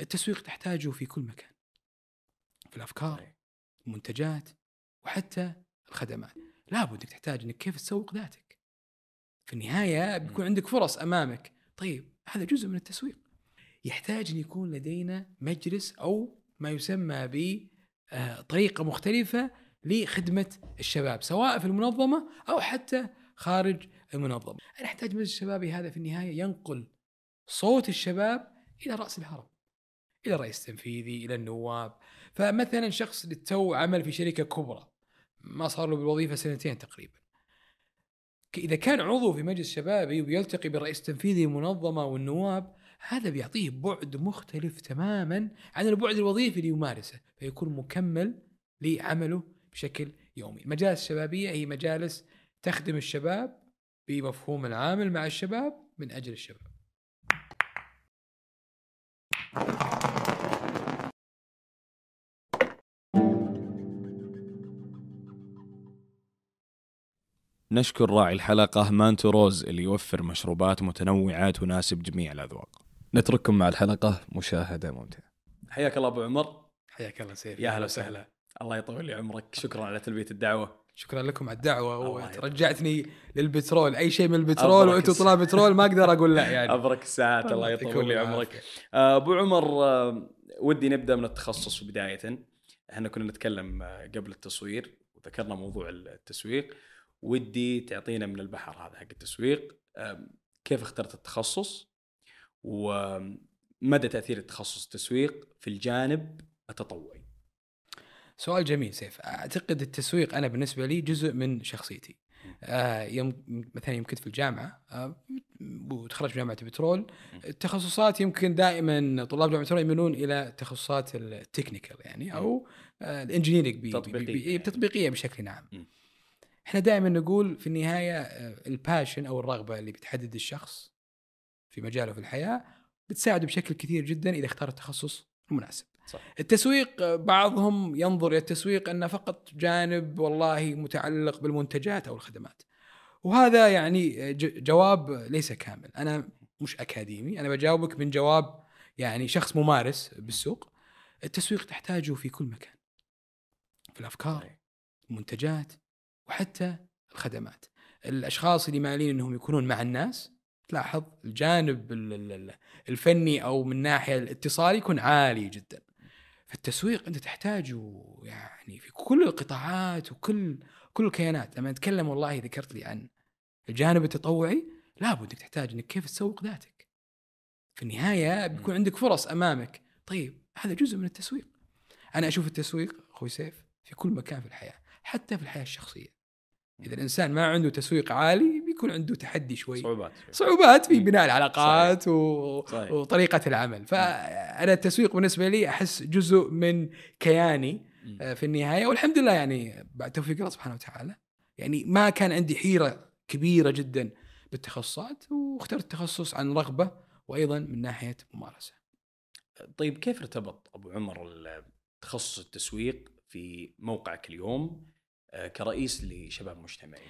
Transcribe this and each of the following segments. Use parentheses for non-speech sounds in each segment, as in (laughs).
التسويق تحتاجه في كل مكان. في الأفكار. المنتجات وحتى الخدمات. لابد إنك تحتاج إنك كيف تسوق ذاتك. في النهاية بيكون عندك فرص أمامك. طيب هذا جزء من التسويق. يحتاج إن يكون لدينا مجلس أو ما يسمى ب آه، طريقة مختلفة لخدمة الشباب سواء في المنظمة أو حتى خارج المنظمة. أنا أحتاج مجلس الشبابي هذا في النهاية ينقل صوت الشباب إلى رأس الهرم. إلى الرئيس التنفيذي إلى النواب. فمثلا شخص للتو عمل في شركة كبرى ما صار له بالوظيفة سنتين تقريبا. إذا كان عضو في مجلس شبابي ويلتقي بالرئيس التنفيذي المنظمة والنواب هذا بيعطيه بعد مختلف تماما عن البعد الوظيفي اللي يمارسه فيكون مكمل لعمله بشكل يومي. المجالس الشبابيه هي مجالس تخدم الشباب بمفهوم العامل مع الشباب من أجل الشباب. نشكر راعي الحلقة مانتو روز اللي يوفر مشروبات متنوعة تناسب جميع الأذواق. نترككم مع الحلقة مشاهدة ممتعة. حياك الله أبو عمر. حياك الله سيف. يا هلا وسهلا. الله يطول لي عمرك. شكرا على تلبية الدعوة. شكرا لكم على الدعوة. ورجعتني للبترول. أي شيء من البترول وأنتم طلاب بترول ما أقدر أقول لا يعني. أبرك الساعات. الله يطول لي. عمرك. آه، أبو عمر آه، ودي نبدأ من التخصص بداية. إحنا كنا نتكلم آه، قبل التصوير وذكرنا موضوع التسويق. ودي تعطينا من البحر هذا حق التسويق. كيف اخترت التخصص؟ ومدى تأثير التخصص التسويق في الجانب التطوعي؟ سؤال جميل سيف. أعتقد التسويق أنا بالنسبة لي جزء من شخصيتي. آه يوم مثلا يوم كنت في الجامعة آه وتخرجت من جامعة البترول التخصصات يمكن دائما طلاب جامعة البترول يميلون إلى التخصصات ال technical يعني أو آه ال engineering تطبيقية. تطبيقية بشكل عام. إحنا دائما نقول في النهاية آه، ال passion أو الرغبة اللي بتحدد الشخص في مجاله في الحياة بتساعده بشكل كثير جدا إذا اختار التخصص المناسب صح التسويق آه، بعضهم ينظر إلى التسويق أنه فقط جانب والله متعلق بالمنتجات أو الخدمات. وهذا يعني آه، جواب ليس كامل، أنا مش أكاديمي، أنا بجاوبك من جواب يعني شخص ممارس بالسوق. التسويق تحتاجه في كل مكان. في الأفكار،. المنتجات وحتى الخدمات. الأشخاص اللي مالين إنهم يكونون مع الناس تلاحظ الجانب ال- ال- ال- الفني أو من ناحية الاتصال يكون عالي جدا. فالتسويق أنت تحتاجه يعني في كل القطاعات وكل كل الكيانات. لما نتكلم والله ذكرت لي عن الجانب التطوعي لابد إنك تحتاج إنك كيف تسوق ذاتك. في النهاية بيكون عندك فرص أمامك. طيب هذا جزء من التسويق. أنا أشوف التسويق أخوي سيف في كل مكان في الحياة حتى في الحياة الشخصية. إذا الإنسان ما عنده تسويق عالي بيكون عنده تحدي شوي صعوبات صعوبات في. بناء العلاقات و... صحيح. وطريقة العمل فأنا التسويق بالنسبة لي أحس جزء من كياني. آه، في النهاية والحمد لله يعني بعد توفيق الله سبحانه وتعالى يعني ما كان عندي حيرة كبيرة جدا بالتخصصات واخترت التخصص عن رغبة وأيضا من ناحية ممارسة. طيب كيف ارتبط أبو عمر تخصص التسويق في موقعك اليوم كرئيس لشباب مجتمعي؟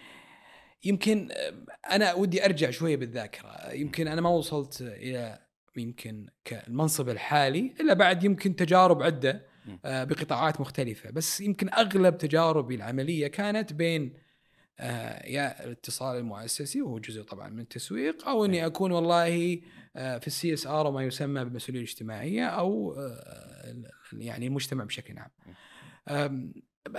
يمكن آه، أنا ودي أرجع شوية بالذاكرة يمكن أنا ما وصلت إلى يمكن كالمنصب الحالي إلا بعد يمكن تجارب عدة. آه، بقطاعات مختلفة بس يمكن أغلب تجاربي العملية كانت بين آه، يا الاتصال المؤسسي وهو جزء طبعا من التسويق أو إني أكون والله آه، في ال CSR وما يسمى بالمسؤوليه الاجتماعيه أو آه، يعني المجتمع بشكل عام.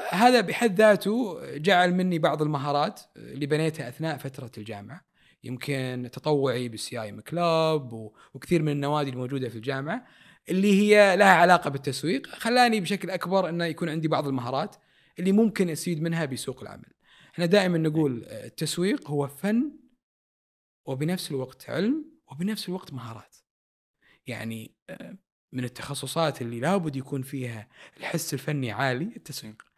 هذا بحد ذاته جعل مني بعض المهارات اللي بنيتها أثناء فترة الجامعة يمكن تطوعي بال CIM club وكثير من النوادي الموجودة في الجامعة اللي هي لها علاقة بالتسويق خلاني بشكل أكبر انه يكون عندي بعض المهارات اللي ممكن أستفيد منها بسوق العمل. إحنا دائما نقول التسويق هو فن وبنفس الوقت علم وبنفس الوقت مهارات. يعني آه، من التخصصات اللي لابد يكون فيها الحس الفني عالي التسويق.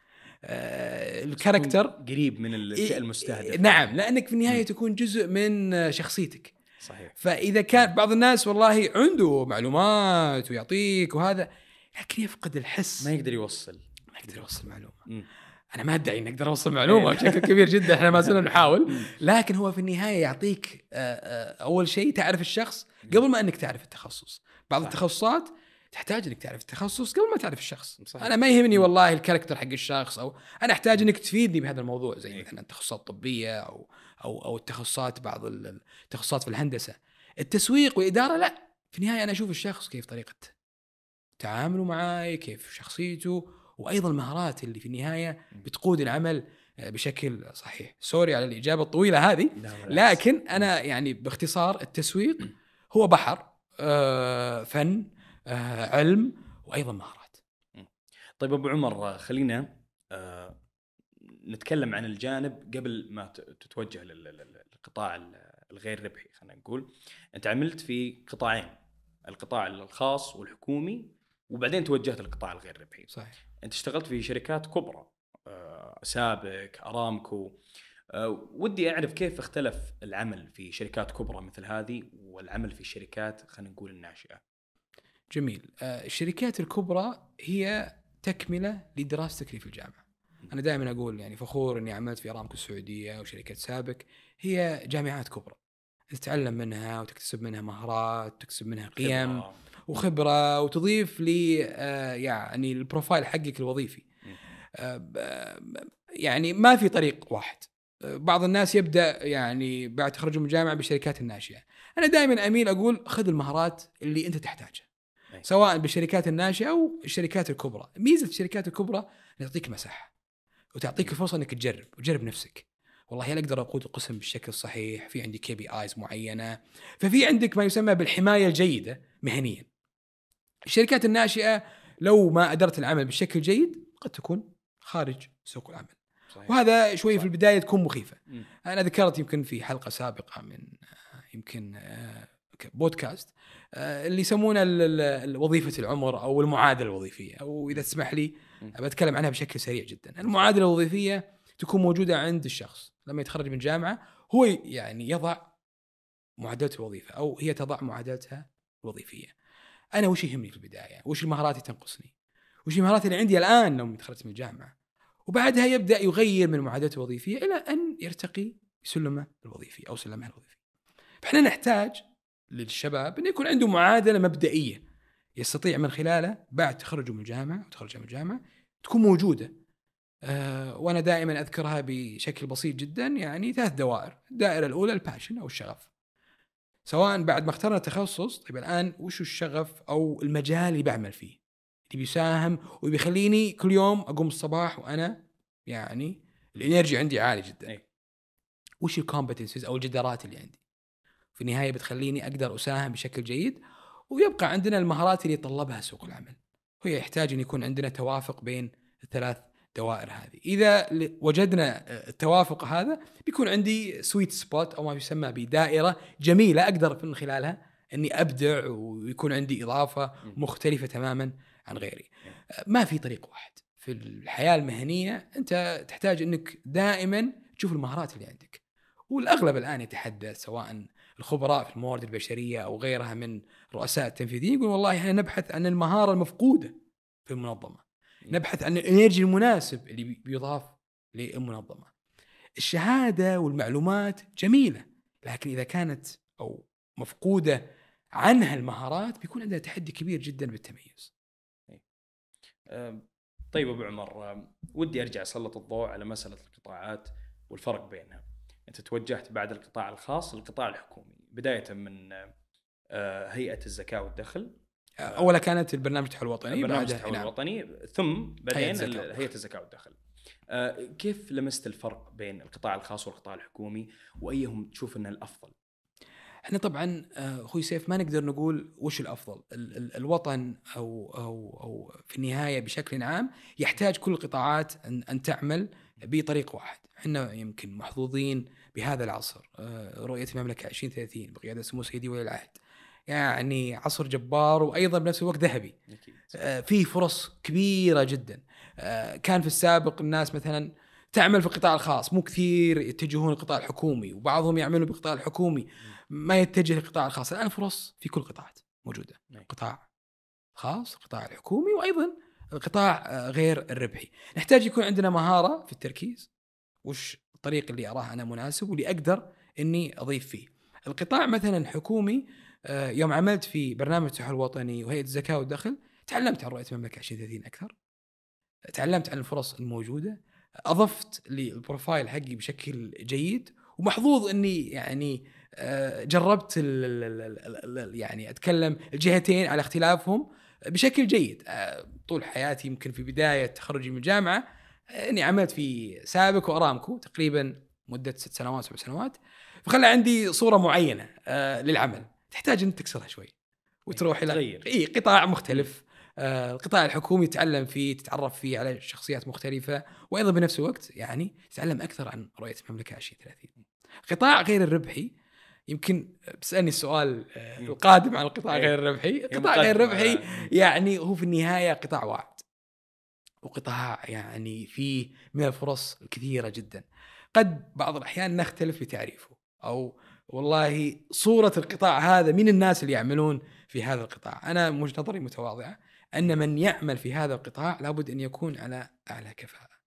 آه، الكاركتر قريب من الفئه المستهدفه نعم لأنك في النهاية. تكون جزء من شخصيتك. صحيح فإذا كان بعض الناس والله عنده معلومات ويعطيك وهذا لكن يفقد الحس ما يقدر يوصل ما يقدر يوصل معلومة مم. أنا ما ادعي إني أقدر أوصل معلومة بشكل كبير جدا إحنا ما زلنا (laughs) نحاول. لكن هو في النهاية يعطيك آه، آه، أول شيء تعرف الشخص قبل ما إنك تعرف التخصص بعض. التخصصات تحتاج إنك تعرف التخصص قبل ما تعرف الشخص صحيح. أنا ما يهمني والله الكاركتر حق الشخص أو أنا أحتاج إنك تفيدني بهذا الموضوع زي إيه. مثلا التخصصات الطبية أو أو أو التخصصات بعض ال- التخصصات في الهندسة التسويق والإدارة لا في النهاية أنا أشوف الشخص كيف طريقة تعامله معاي كيف شخصيته وأيضا المهارات اللي في النهاية بتقود العمل آه، بشكل صحيح سوري على الإجابة الطويلة هذه. لكن أنا يعني باختصار التسويق هو بحر آه، فن علم وأيضا مهارات. طيب أبو عمر آه، خلينا آه، نتكلم عن الجانب قبل ما تتوجه لل- لل- للقطاع ال- الغير ربحي خلينا نقول. أنت عملت في قطاعين القطاع الخاص والحكومي وبعدين توجهت للقطاع الغير ربحي. صحيح. أنت اشتغلت في شركات كبرى آه، سابك أرامكو. آه، ودي أعرف كيف اختلف العمل في شركات كبرى مثل هذه والعمل في الشركات خلينا نقول الناشئة؟ جميل. آه، الشركات الكبرى هي تكملة لدراستك اللي في الجامعة. أنا دائما أقول يعني فخور إني عملت في أرامكو السعودية وشركة سابك. هي جامعات كبرى. تتعلم منها وتكتسب منها مهارات وتكتسب منها قيم خبرة. وخبرة وتضيف لي آه، يعني البروفايل حقك الوظيفي. آه، يعني ما في طريق واحد. بعض الناس يبدأ يعني بعد تخرجه من الجامعة بالشركات الناشئة. أنا دائما أميل أقول خذ المهارات اللي أنت تحتاجها. أي. سواء بالشركات الناشئة أو الشركات الكبرى ميزة الشركات الكبرى تعطيك مساحة وتعطيك الفرصة إنك تجرب وتجرب نفسك والله هل أقدر أقود القسم بالشكل الصحيح في عندي كي بي آيز معينة ففي عندك ما يسمى بالحماية الجيدة مهنيا الشركات الناشئة لو ما أدرت العمل بشكل جيد قد تكون خارج سوق العمل صحيح. وهذا شوي صح. في البداية تكون مخيفة مم. أنا ذكرت يمكن في حلقة سابقة من آه، يمكن آه، بودكاست آه، اللي يسمونه وظيفة العمر أو المعادلة الوظيفية. أو إذا تسمح لي. بتكلم عنها بشكل سريع جدا. المعادلة الوظيفية تكون موجودة عند الشخص. لما يتخرج من الجامعة هو يعني يضع معادله الوظيفة أو هي تضع معادلتها الوظيفية. أنا وش يهمني في البداية؟ وش المهارات اللي تنقصني؟ وش المهارات اللي عندي الآن لو تخرجت من الجامعة؟ وبعدها يبدأ يغير من معادلته الوظيفية إلى أن يرتقي سلمه الوظيفي أو سلمها الوظيفي. فإحنا نحتاج للشباب إنه يكون عنده معادلة مبدئية يستطيع من خلالها بعد تخرجه من الجامعة وتخرجه من الجامعة تكون موجودة. أه وأنا دائما أذكرها بشكل بسيط جدا يعني ثلاث دوائر، الدائرة الأولى الباشن أو الشغف. سواء بعد ما اخترنا تخصص طيب الآن وش الشغف أو المجال اللي بعمل فيه؟ اللي بيساهم وبيخليني كل يوم أقوم الصباح وأنا يعني ال energy عندي عالي جدا. أي. وش ال competencies أو الجدارات اللي عندي؟ في النهاية بتخليني أقدر أساهم بشكل جيد ويبقى عندنا المهارات اللي يتطلبها سوق العمل. وهي يحتاج أن يكون عندنا توافق بين الثلاث دوائر هذه. إذا وجدنا آه، التوافق هذا بيكون عندي sweet spot أو ما يسمى بدائرة جميلة أقدر من خلالها أني أبدع ويكون عندي إضافة مختلفة تماما عن غيري. ما في طريق واحد في الحياة المهنية أنت تحتاج أنك دائما تشوف المهارات اللي عندك. والأغلب الآن يتحدث سواء الخبراء في الموارد البشرية أو غيرها من رؤساء التنفيذيين يقول والله إحنا نبحث عن المهارة المفقودة في المنظمة. نبحث عن ال energy المناسب اللي بي- بيضاف للمنظمة. الشهادة والمعلومات جميلة لكن إذا كانت أو مفقودة عنها المهارات بيكون عندنا تحدي كبير جدا بالتميز. آه، طيب أبو عمر ودي أرجع أسلط الضوء على مسألة القطاعات والفرق بينها. أنت توجهت بعد القطاع الخاص للقطاع الحكومي بداية من آه، هيئة الزكاة والدخل أولا كانت البرنامج التحول الوطني برنامج التحول نعم. الوطني ثم بعدين. هيئة الزكاة والدخل. آه، كيف لمست الفرق بين القطاع الخاص والقطاع الحكومي وأيهم تشوف إنه الأفضل؟ إحنا طبعا آه، أخوي سيف ما نقدر نقول وش الأفضل ال- ال- الوطن أو أو أو في النهاية بشكل عام يحتاج كل القطاعات أن أن تعمل بطريق واحد. إحنا يمكن محظوظين بهذا العصر. آه، رؤية المملكة 2030 بقيادة سمو سيدي ولي العهد. يعني عصر جبار وأيضا بنفس الوقت ذهبي. آه، في فرص كبيرة جدا. آه، كان في السابق الناس مثلا تعمل في القطاع الخاص. مو كثير يتجهون للقطاع الحكومي وبعضهم يعملوا بالقطاع الحكومي. ما يتجه للقطاع الخاص. الآن فرص في كل القطاعات موجودة. نعم. قطاع خاص القطاع الحكومي وأيضا القطاع آه، غير الربحي. نحتاج يكون عندنا مهارة في التركيز وش الطريق اللي أراه أنا مناسب واللي أقدر إني أضيف فيه. القطاع مثلا الحكومي آه، يوم عملت في برنامج التحول الوطني وهيئة الزكاة والدخل تعلمت عن رؤية المملكة 2030 أكثر. تعلمت عن الفرص الموجودة. أضفت للبروفايل حقي بشكل جيد ومحظوظ إني يعني آه، جربت ال ال ال يعني أتكلم الجهتين على اختلافهم. بشكل جيد. آه، طول حياتي يمكن في بداية تخرجي من الجامعة آه، إني عملت في سابك وأرامكو تقريبا مدة ست سنوات سبع سنوات. فخلى عندي صورة معينة للعمل. تحتاج ان تكسرها شوي وتروح إلى. إي قطاع مختلف. القطاع الحكومي تتعلم فيه تتعرف فيه على شخصيات مختلفة وأيضا بنفس الوقت يعني تتعلم أكثر عن رؤيه المملكة 2030 قطاع غير الربحي يمكن بتسألني السؤال آه، القادم عن القطاع إيه. غير الربحي، القطاع غير مقدمة الربحي يعني. هو في النهاية قطاع واعد. وقطاع يعني فيه من الفرص الكثيره جدا. قد بعض الأحيان نختلف في تعريفه أو والله صورة القطاع هذا من الناس اللي يعملون في هذا القطاع، أنا من وجهة نظري متواضعة أن من يعمل في هذا القطاع لابد أن يكون على أعلى كفاءة.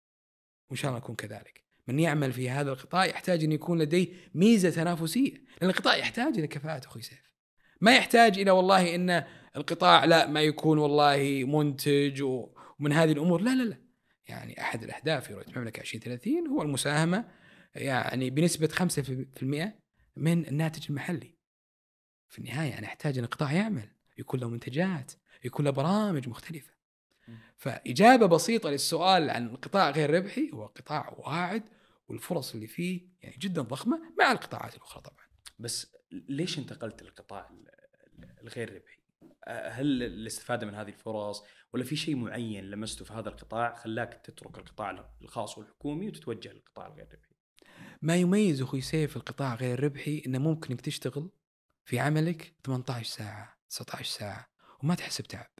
وإن شاء الله نكون كذلك. من يعمل في هذا القطاع يحتاج أن يكون لديه ميزة تنافسية، لأن القطاع يحتاج إلى كفاءة أخوي سيف. ما يحتاج إلى والله إن القطاع لا ما يكون والله منتج ومن هذه الأمور، لا لا لا. يعني أحد الأهداف في رؤية المملكة 2030 هو المساهمة يعني بنسبة 5% من الناتج المحلي. في النهاية أنا أحتاج ان القطاع يعمل، يكون له منتجات، يكون له برامج مختلفة. فإجابة بسيطة للسؤال عن القطاع غير ربحي هو قطاع واعد والفرص اللي فيه يعني جدا ضخمة مع القطاعات الأخرى طبعا. بس ليش انتقلت للقطاع ال- الغير ربحي؟ هل الاستفادة من هذه الفرص ولا في شيء معين لمسته في هذا القطاع خلاك تترك القطاع الخاص والحكومي وتتوجه للقطاع الغير ربحي؟ ما يميز أخوي سيف القطاع غير الربحي إنه ممكن إنك تشتغل في عملك 18 ساعة 19 ساعة وما تحس بتعب.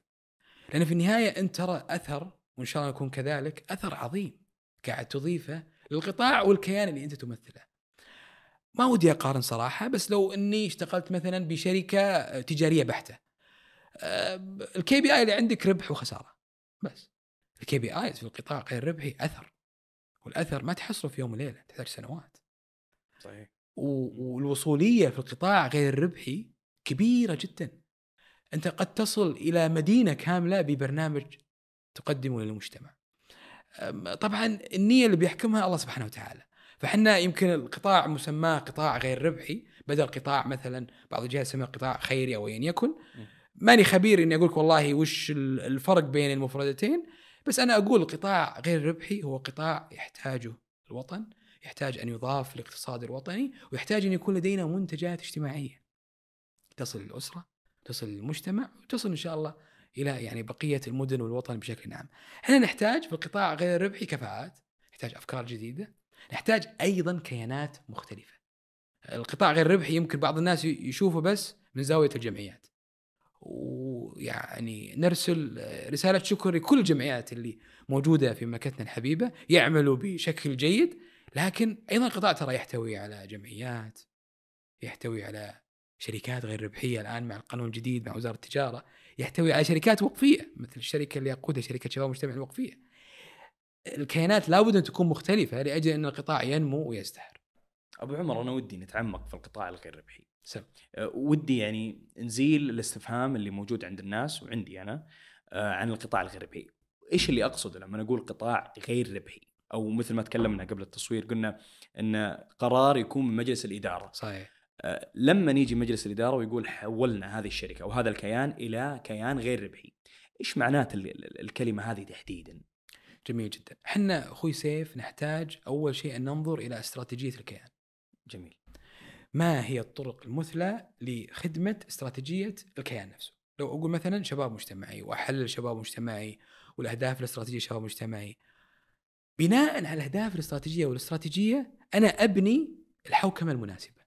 لأن في النهاية أنت ترى أثر وإن شاء الله يكون كذلك أثر عظيم قاعد تضيفه للقطاع والكيان اللي أنت تمثله. ما ودي أقارن صراحة بس لو إني اشتغلت مثلا بشركة تجارية بحتة. ال KPI اللي عندك ربح وخسارة بس. ال KPI في القطاع غير ربحي أثر والأثر ما تحصله في يوم وليلة تحتاج سنوات. صحيح والوصولية في القطاع غير الربحي كبيرة جدا. أنت قد تصل إلى مدينة كاملة ببرنامج تقدمه للمجتمع. طبعا النية اللي بيحكمها الله سبحانه وتعالى. فحنا يمكن القطاع مسماه قطاع غير ربحي بدل قطاع مثلا بعض الجهات تسميه قطاع خيري أو ايا يكن. ماني خبير إني أقول لك والله وش ال- الفرق بين المفردتين بس أنا أقول القطاع غير ربحي هو قطاع يحتاجه الوطن يحتاج أن يضاف للاقتصاد الوطني ويحتاج أن يكون لدينا منتجات اجتماعية تصل للاسره تصل للمجتمع وتصل إن شاء الله إلى يعني بقية المدن والوطن بشكل عام. إحنا نحتاج في القطاع غير الربحي كفاءات، نحتاج أفكار جديدة، نحتاج أيضا كيانات مختلفة. القطاع غير الربحي يمكن بعض الناس يشوفه بس من زاوية الجمعيات. ويعني نرسل رسالة شكر لكل الجمعيات اللي موجودة في مملكتنا الحبيبة يعملوا بشكل جيد لكن أيضا القطاع ترى يحتوي على جمعيات يحتوي على شركات غير ربحية الآن مع القانون الجديد مع وزارة التجارة يحتوي على شركات وقفية مثل الشركة اللي يقودها شركة شباب المجتمع الوقفية. الكيانات لابد أن تكون مختلفة لأجل أن القطاع ينمو ويزدهر. أبو عمر أنا ودي نتعمق في القطاع الغير ربحي سم. أه، ودي يعني نزيل الاستفهام اللي موجود عند الناس وعندي أنا أه، عن القطاع الغير ربحي إيش اللي أقصده لما أقول قطاع غير ربحي أو مثل ما تكلمنا قبل التصوير قلنا إن قرار يكون من مجلس الإدارة صحيح. أه، لما نيجي مجلس الإدارة ويقول حولنا هذه الشركة أو هذا الكيان إلى كيان غير ربحي إيش معنات ال- ال- الكلمة هذه تحديدا جميل جدا. إحنا أخوي سيف نحتاج أول شيء أن ننظر إلى استراتيجية الكيان. جميل ما هي الطرق المثلى لخدمة استراتيجية الكيان نفسه؟ لو أقول مثلا شباب مجتمعي وأحلل شباب مجتمعي والأهداف الاستراتيجية شباب مجتمعي بناء على الأهداف الاستراتيجية والاستراتيجية أنا أبني الحوكمة المناسبة.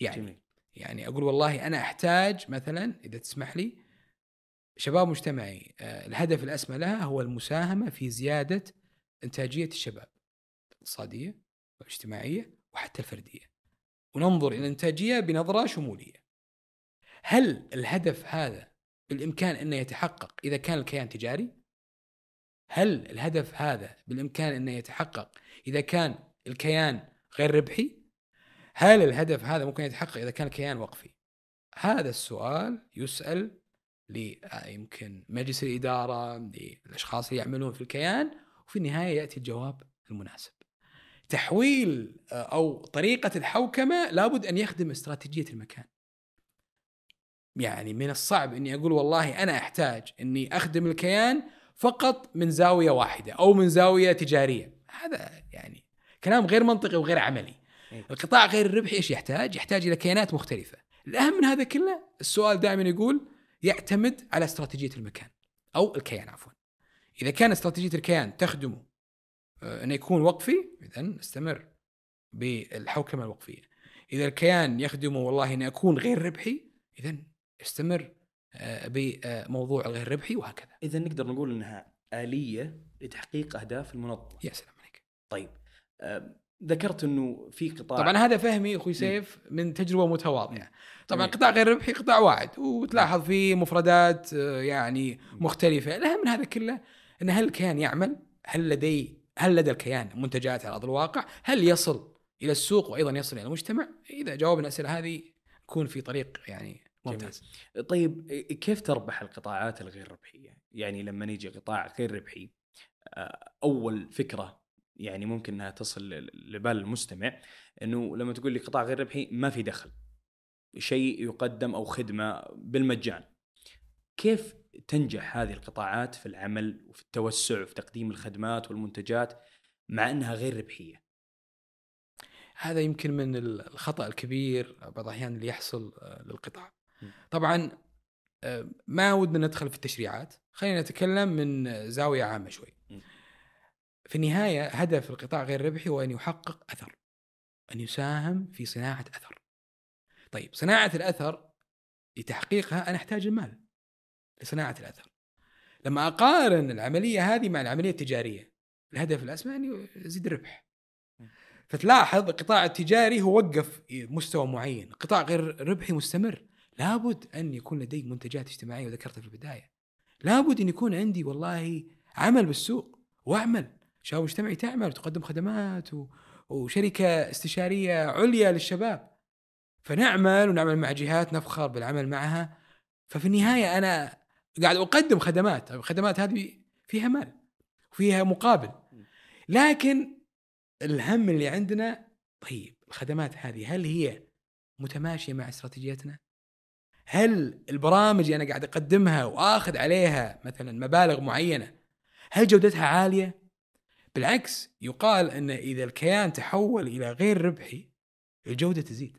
يعني جميل. يعني أقول والله أنا أحتاج مثلا إذا تسمح لي شباب مجتمعي آه، الهدف الأسمى لها هو المساهمة في زيادة إنتاجية الشباب الاقتصادية والاجتماعية وحتى الفردية. وننظر إلى الانتاجيه بنظرة شمولية. هل الهدف هذا بالإمكان أنه يتحقق إذا كان الكيان تجاري؟ هل الهدف هذا بالإمكان أنه يتحقق إذا كان الكيان غير ربحي؟ هل الهدف هذا ممكن يتحقق إذا كان الكيان وقفي هذا السؤال يسأل ل يمكن مجلس الإدارة للأشخاص اللي يعملون في الكيان وفي النهاية يأتي الجواب المناسب. تحويل آه، أو طريقة الحوكمة لابد أن يخدم استراتيجية المكان. يعني من الصعب إني أقول والله أنا أحتاج إني أخدم الكيان فقط من زاوية واحدة أو من زاوية تجارية. هذا يعني كلام غير منطقي وغير عملي. إيه. القطاع غير الربحي إيش يحتاج؟ يحتاج إلى كيانات مختلفة. الأهم من هذا كله السؤال دائما يقول يعتمد على استراتيجية المكان أو الكيان عفوا. إذا كان استراتيجية الكيان تخدمه آه، انه يكون وقفي اذا نستمر بالحوكمة الوقفية. إذا الكيان يخدمه والله اني اكون غير ربحي اذا استمر آه، بموضوع الغير ربحي وهكذا. إذا نقدر نقول إنها آلية لتحقيق أهداف المنظمة. يا سلام عليك. طيب ذكرت إنه في قطاع طبعا هذا فهمي أخوي سيف من تجربة متواضعة. طبعا جميل. قطاع غير ربحي قطاع واعد وتلاحظ فيه مفردات آه، يعني مختلفة. الاهم من هذا كله إن هل الكيان يعمل؟ هل لدي هل لدى الكيان منتجات على أرض الواقع؟ هل يصل إلى السوق وأيضا يصل إلى المجتمع؟ إذا جاوبنا الأسئلة هذه نكون في طريق يعني ممتاز. طيب كيف تربح القطاعات الغير ربحية؟ يعني لما يجي قطاع غير ربحي آه، أول فكرة يعني ممكن إنها تصل لبال المستمع إنه لما تقول لي قطاع غير ربحي ما في دخل. شيء يقدم أو خدمة بالمجان. كيف تنجح هذه القطاعات في العمل وفي التوسع وفي تقديم الخدمات والمنتجات مع إنها غير ربحية؟ هذا يمكن من الخطأ الكبير بعض الأحيان اللي يحصل آه، للقطاع. طبعا آه، ما ودنا ندخل في التشريعات. خلينا نتكلم من زاوية عامة شوي. في النهاية هدف القطاع غير الربحي هو أن يحقق أثر أن يساهم في صناعة أثر. طيب صناعة الأثر لتحقيقها أنا أحتاج المال لصناعة الأثر. لما أقارن العملية هذه مع العملية التجارية الهدف الأسمى أن يزيد الربح. فتلاحظ القطاع التجاري هو وقف مستوى معين قطاع غير ربحي مستمر. لابد أن يكون لدي منتجات اجتماعية وذكرتها في البداية. لابد أن يكون عندي والله عمل بالسوق وأعمل. شباب مجتمعي تعمل وتقدم خدمات و... وشركة استشارية عليا للشباب. فنعمل ونعمل مع جهات نفخر بالعمل معها. ففي النهاية أنا قاعد أقدم خدمات. الخدمات هذه فيها مال وفيها مقابل. لكن الهم اللي عندنا طيب الخدمات هذه هل هي متماشية مع استراتيجيتنا؟ هل البرامج اللي أنا قاعد أقدمها وآخذ عليها مثلا مبالغ معينة هل جودتها عالية؟ بالعكس يقال إن إذا الكيان تحول إلى غير ربحي الجودة تزيد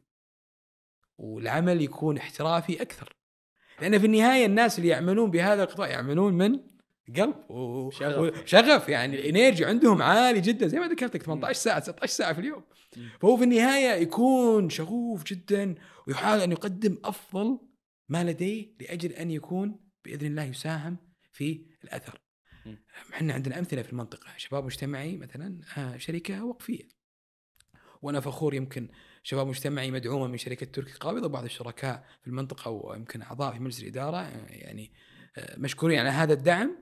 والعمل يكون احترافي أكثر لأن في النهاية الناس اللي يعملون بهذا القطاع يعملون من قلب. وشغف يعني الإنرجي عندهم عالي جدا زي ما ذكرت لك 18 ساعة 19 ساعة في اليوم. فهو في النهاية يكون شغوف جدا ويحاول أن يقدم أفضل ما لديه لأجل أن يكون بإذن الله يساهم في الأثر. إحنا عندنا أمثلة في المنطقة. شباب مجتمعي مثلا آه، شركة وقفية. وأنا فخور يمكن شباب مجتمعي مدعومة من شركة تركي قابضة وبعض الشركاء في المنطقة ويمكن أعضاء في مجلس الإدارة آه، يعني آه، مشكورين على هذا الدعم.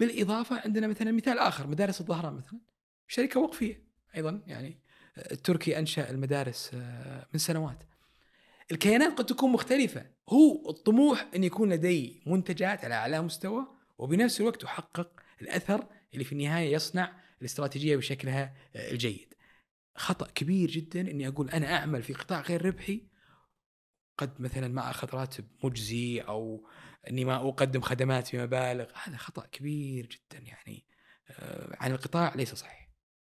بالإضافة عندنا مثلا مثال آخر مدارس الظهران مثلا. شركة وقفية أيضا يعني التركي أنشأ المدارس من سنوات. الكيانات قد تكون مختلفة. هو الطموح أن يكون لدي منتجات على أعلى مستوى وبنفس الوقت أحقق الأثر اللي في النهاية يصنع الاستراتيجية بشكلها آه، الجيد. خطأ كبير جدا إني أقول أنا أعمل في قطاع غير ربحي قد مثلا ما أخذ راتب مجزي أو إني ما أقدم خدمات بمبالغ هذا خطأ كبير جدا يعني آه، عن القطاع ليس صحيح.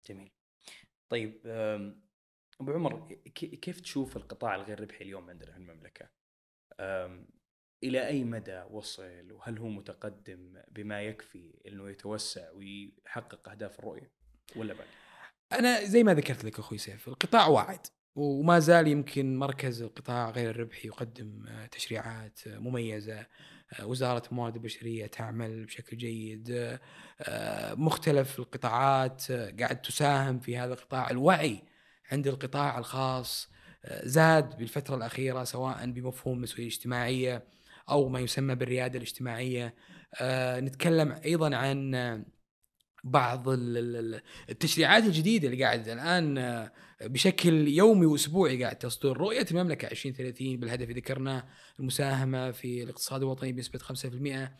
جميل. طيب أبو عمر كيف تشوف القطاع الغير ربحي اليوم عندنا في المملكه؟ إلى أي مدى وصل وهل هو متقدم بما يكفي إنه يتوسع ويحقق أهداف الرؤية ولا بعد؟ أنا زي ما ذكرت لك أخوي سيف القطاع واعد وما زال يمكن مركز القطاع غير الربحي يقدم تشريعات مميزة وزارة الموارد البشرية تعمل بشكل جيد مختلف القطاعات قاعد تساهم في هذا القطاع الوعي عند القطاع الخاص زاد بالفترة الأخيرة سواء بمفهوم المسؤوليه الاجتماعيه أو ما يسمى بالريادة الاجتماعية. آه، نتكلم أيضا عن بعض ال- ال- ال- التشريعات الجديدة اللي قاعد الآن آه، بشكل يومي وأسبوعي قاعد تصدر. رؤية المملكة 2030 بالهدف اللي ذكرناه المساهمة في الاقتصاد الوطني بنسبة 5%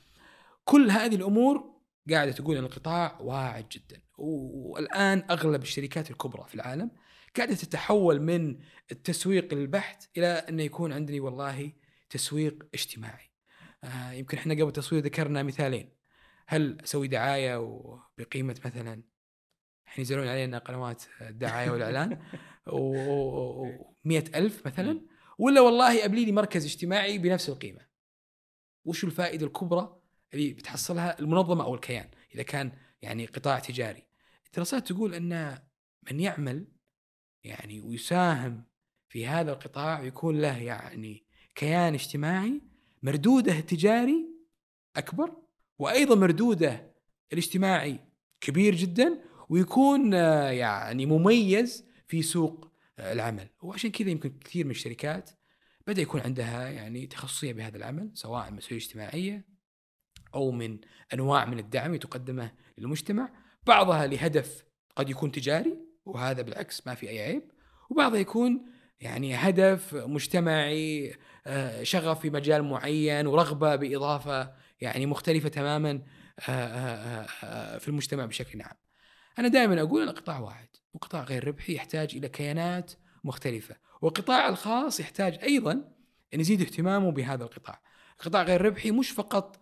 كل هذه الأمور قاعدة تقول إن القطاع واعد جدا. والآن أغلب الشركات الكبرى في العالم قاعدة تتحول من التسويق البحت إلى انه يكون عندني والله تسويق اجتماعي. آه يمكن إحنا قبل التصوير ذكرنا مثالين. هل أسوي دعاية بقيمه مثلا الحين ينزلون علينا قنوات الدعاية والإعلان؟ (laughs) و 100000 مثلا؟ ولا والله ابني لي مركز اجتماعي بنفس القيمة؟ وش الفائدة الكبرى اللي بتحصلها المنظمة أو الكيان؟ إذا كان يعني قطاع تجاري. الدراسات تقول أن من يعمل يعني ويساهم في هذا القطاع ويكون له يعني كيان اجتماعي مردوده التجاري أكبر وأيضا مردوده الاجتماعي كبير جدا ويكون آه، يعني مميز في سوق آه، العمل. وعشان كذا يمكن كثير من الشركات بدأ يكون عندها يعني تخصصية بهذا العمل سواء مسؤولية اجتماعية أو من أنواع من الدعم تقدمه للمجتمع. بعضها لهدف قد يكون تجاري وهذا بالعكس ما في أي عيب. وبعضها يكون يعني هدف مجتمعي شغف في مجال معين ورغبة بإضافة يعني مختلفة تماما آه، آه، آه، في المجتمع بشكل عام. أنا دائما أقول القطاع واحد وقطاع غير ربحي يحتاج إلى كيانات مختلفة والقطاع الخاص يحتاج أيضا أن يزيد اهتمامه بهذا القطاع. القطاع غير ربحي مش فقط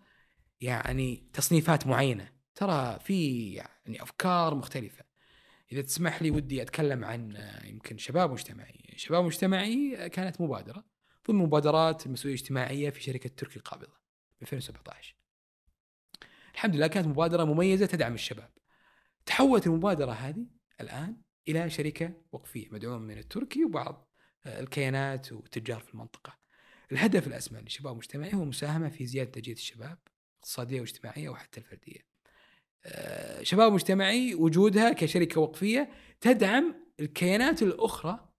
يعني تصنيفات معينة ترى في يعني أفكار مختلفة. إذا تسمح لي ودي أتكلم عن آه، يمكن شباب مجتمعي، شباب مجتمعي آه، كانت مبادرة ضمن مبادرات المسؤوليه الاجتماعيه في شركة تركي القابضه 2017. الحمد لله كانت مبادرة مميزة تدعم الشباب. تحولت المبادرة هذه الآن إلى شركة وقفية مدعومة من التركي وبعض آه، الكيانات والتجار في المنطقة. الهدف الأسمى للشباب المجتمعي هو المساهمه في زيادة انتاجيه الشباب اقتصادية واجتماعية وحتى الفردية. آه، شباب مجتمعي وجودها كشركة وقفية تدعم الكيانات الأخرى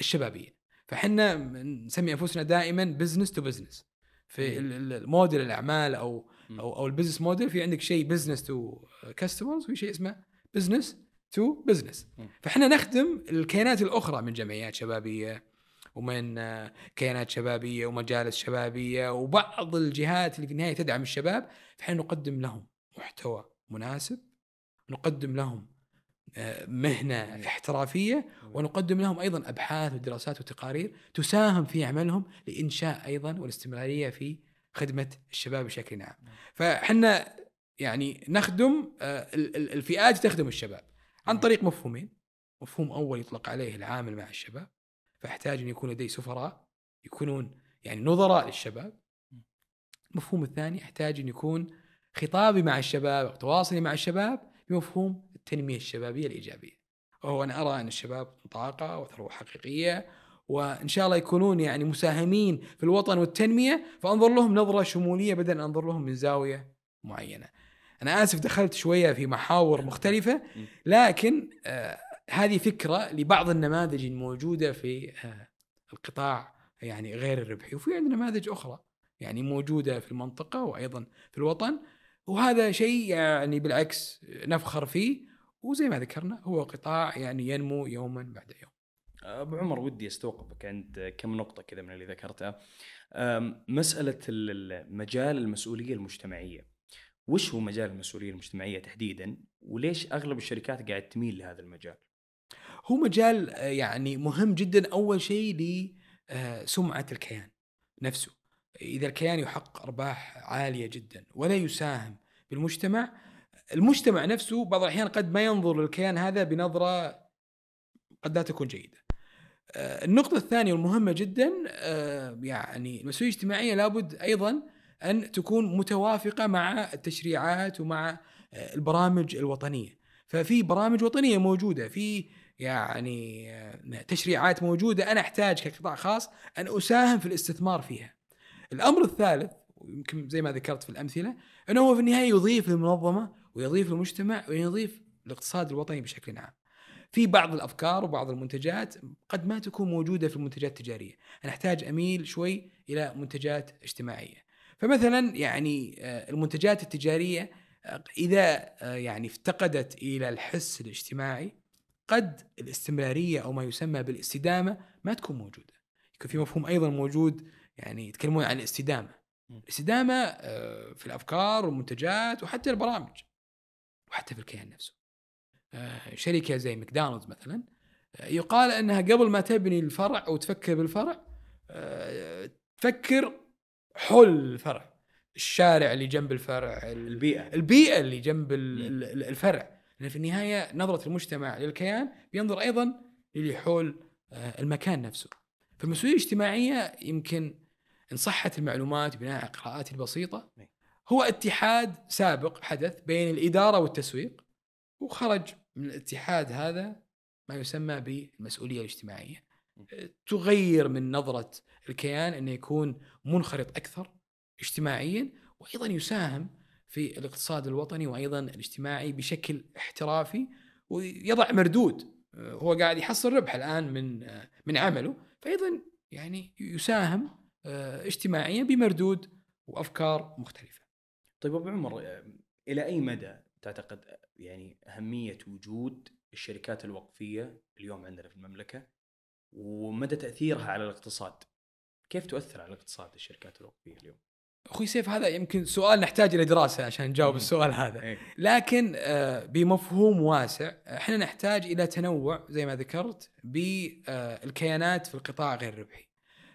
الشبابية. فحنا نسمي أنفسنا دائما business to business. في ال- ال- الموديل الأعمال أو. أو أو ال business model في عندك شيء business to customers وفي شيء اسمه business to business. فاحنا نخدم الكيانات الأخرى من جمعيات شبابية ومن آه، كيانات شبابية ومجالس شبابية وبعض الجهات اللي في النهاية تدعم الشباب فاحنا نقدم لهم محتوى مناسب نقدم لهم مهنة احترافية ونقدم لهم أيضا أبحاث ودراسات وتقارير تساهم في عملهم لإنشاء أيضا والاستمرارية في خدمة الشباب بشكل عام. فإحنا يعني نخدم آه، ال- ال- الفئات تخدم الشباب عن طريق مفهومين. مفهوم أول يطلق عليه العامل مع الشباب فاحتاج أن يكون لدي سفراء يكونون يعني نظراء للشباب. المفهوم الثاني يحتاج أن يكون خطابي مع الشباب أو تواصلي مع الشباب بمفهوم التنمية الشبابية الإيجابية. وهو أنا أرى أن الشباب طاقة وثروة حقيقية وإن شاء الله يكونون يعني مساهمين في الوطن والتنمية فأنظر لهم نظرة شمولية بدل أن أنظر لهم من زاوية معينة. أنا آسف دخلت شوية في محاور مختلفة لكن آه هذه فكرة لبعض النماذج الموجودة في آه القطاع يعني غير الربحي وفي عندنا نماذج أخرى يعني موجودة في المنطقة وأيضا في الوطن وهذا شيء يعني بالعكس نفخر فيه وزي ما ذكرنا هو قطاع يعني ينمو يوما بعد يوم. أبو عمر ودي أستوقفك عند كم نقطة كذا من اللي ذكرتها مسألة ال- ال- مجال المسؤولية المجتمعية وش هو مجال المسؤولية المجتمعية تحديدا وليش أغلب الشركات قاعد تميل لهذا المجال هو مجال آه، يعني مهم جدا أول شيء لسمعه الكيان نفسه. إذا الكيان يحقق أرباح عالية جدا ولا يساهم بالمجتمع المجتمع نفسه بعض الأحيان قد ما ينظر للكيان هذا بنظرة قد لا تكون جيدة. آه، النقطة الثانية والمهمة جدا آه، يعني المسؤولية الاجتماعية لابد أيضا أن تكون متوافقة مع التشريعات ومع آه، البرامج الوطنية ففي برامج وطنية موجودة في يعني تشريعات موجودة أنا أحتاج كقطاع خاص أن أساهم في الاستثمار فيها الأمر الثالث ويمكن زي ما ذكرت في الأمثلة أنه هو في النهاية يضيف للمنظمة ويضيف للمجتمع ويضيف للاقتصاد الوطني بشكل عام في بعض الأفكار وبعض المنتجات قد ما تكون موجودة في المنتجات التجارية، أنا أحتاج أميل شوي إلى منتجات اجتماعية. فمثلا يعني آه، المنتجات التجارية إذا آه، يعني افتقدت إلى الحس الاجتماعي قد الاستمرارية أو ما يسمى بالاستدامة ما تكون موجودة. يكون في مفهوم أيضا موجود يعني يتكلمون عن الاستدامة. الاستدامة آه، في الأفكار والمنتجات وحتى البرامج وحتى في الكيان نفسه. آه، شركة زي ماكدونالدز مثلا آه، يقال إنها قبل ما تبني الفرع أو تفكر بالفرع آه، تفكر حول الفرع. الشارع اللي جنب الفرع ال- البيئة. البيئة اللي جنب ال- ال- الفرع. لأن في النهاية نظرة المجتمع للكيان بينظر أيضا للي حول المكان نفسه. فالمسؤوليه الاجتماعية يمكن إن صحت المعلومات بناء على قراءاتي البسيطة. هو اتحاد سابق حدث بين الإدارة والتسويق وخرج من الاتحاد هذا ما يسمى بالمسؤولية الاجتماعية. آه، تغير من نظرة الكيان أنه يكون منخرط أكثر اجتماعيا وأيضا يساهم في الاقتصاد الوطني وأيضا الاجتماعي بشكل احترافي ويضع مردود. آه، هو قاعد يحصل ربح الآن من آه، من عمله فايضا يعني يساهم اجتماعيا بمردود وأفكار مختلفة. طيب أبو عمر آه، إلى أي مدى تعتقد آه، يعني أهمية وجود الشركات الوقفية اليوم عندنا في المملكة ومدى تأثيرها على الاقتصاد؟ كيف تؤثر على الاقتصاد الشركات الوقفية اليوم؟ أخوي سيف هذا يمكن سؤال نحتاج إلى دراسة عشان نجاوب. السؤال هذا. إيه. لكن آه، بمفهوم واسع إحنا نحتاج إلى تنوع زي ما ذكرت بالكيانات في القطاع غير الربحي.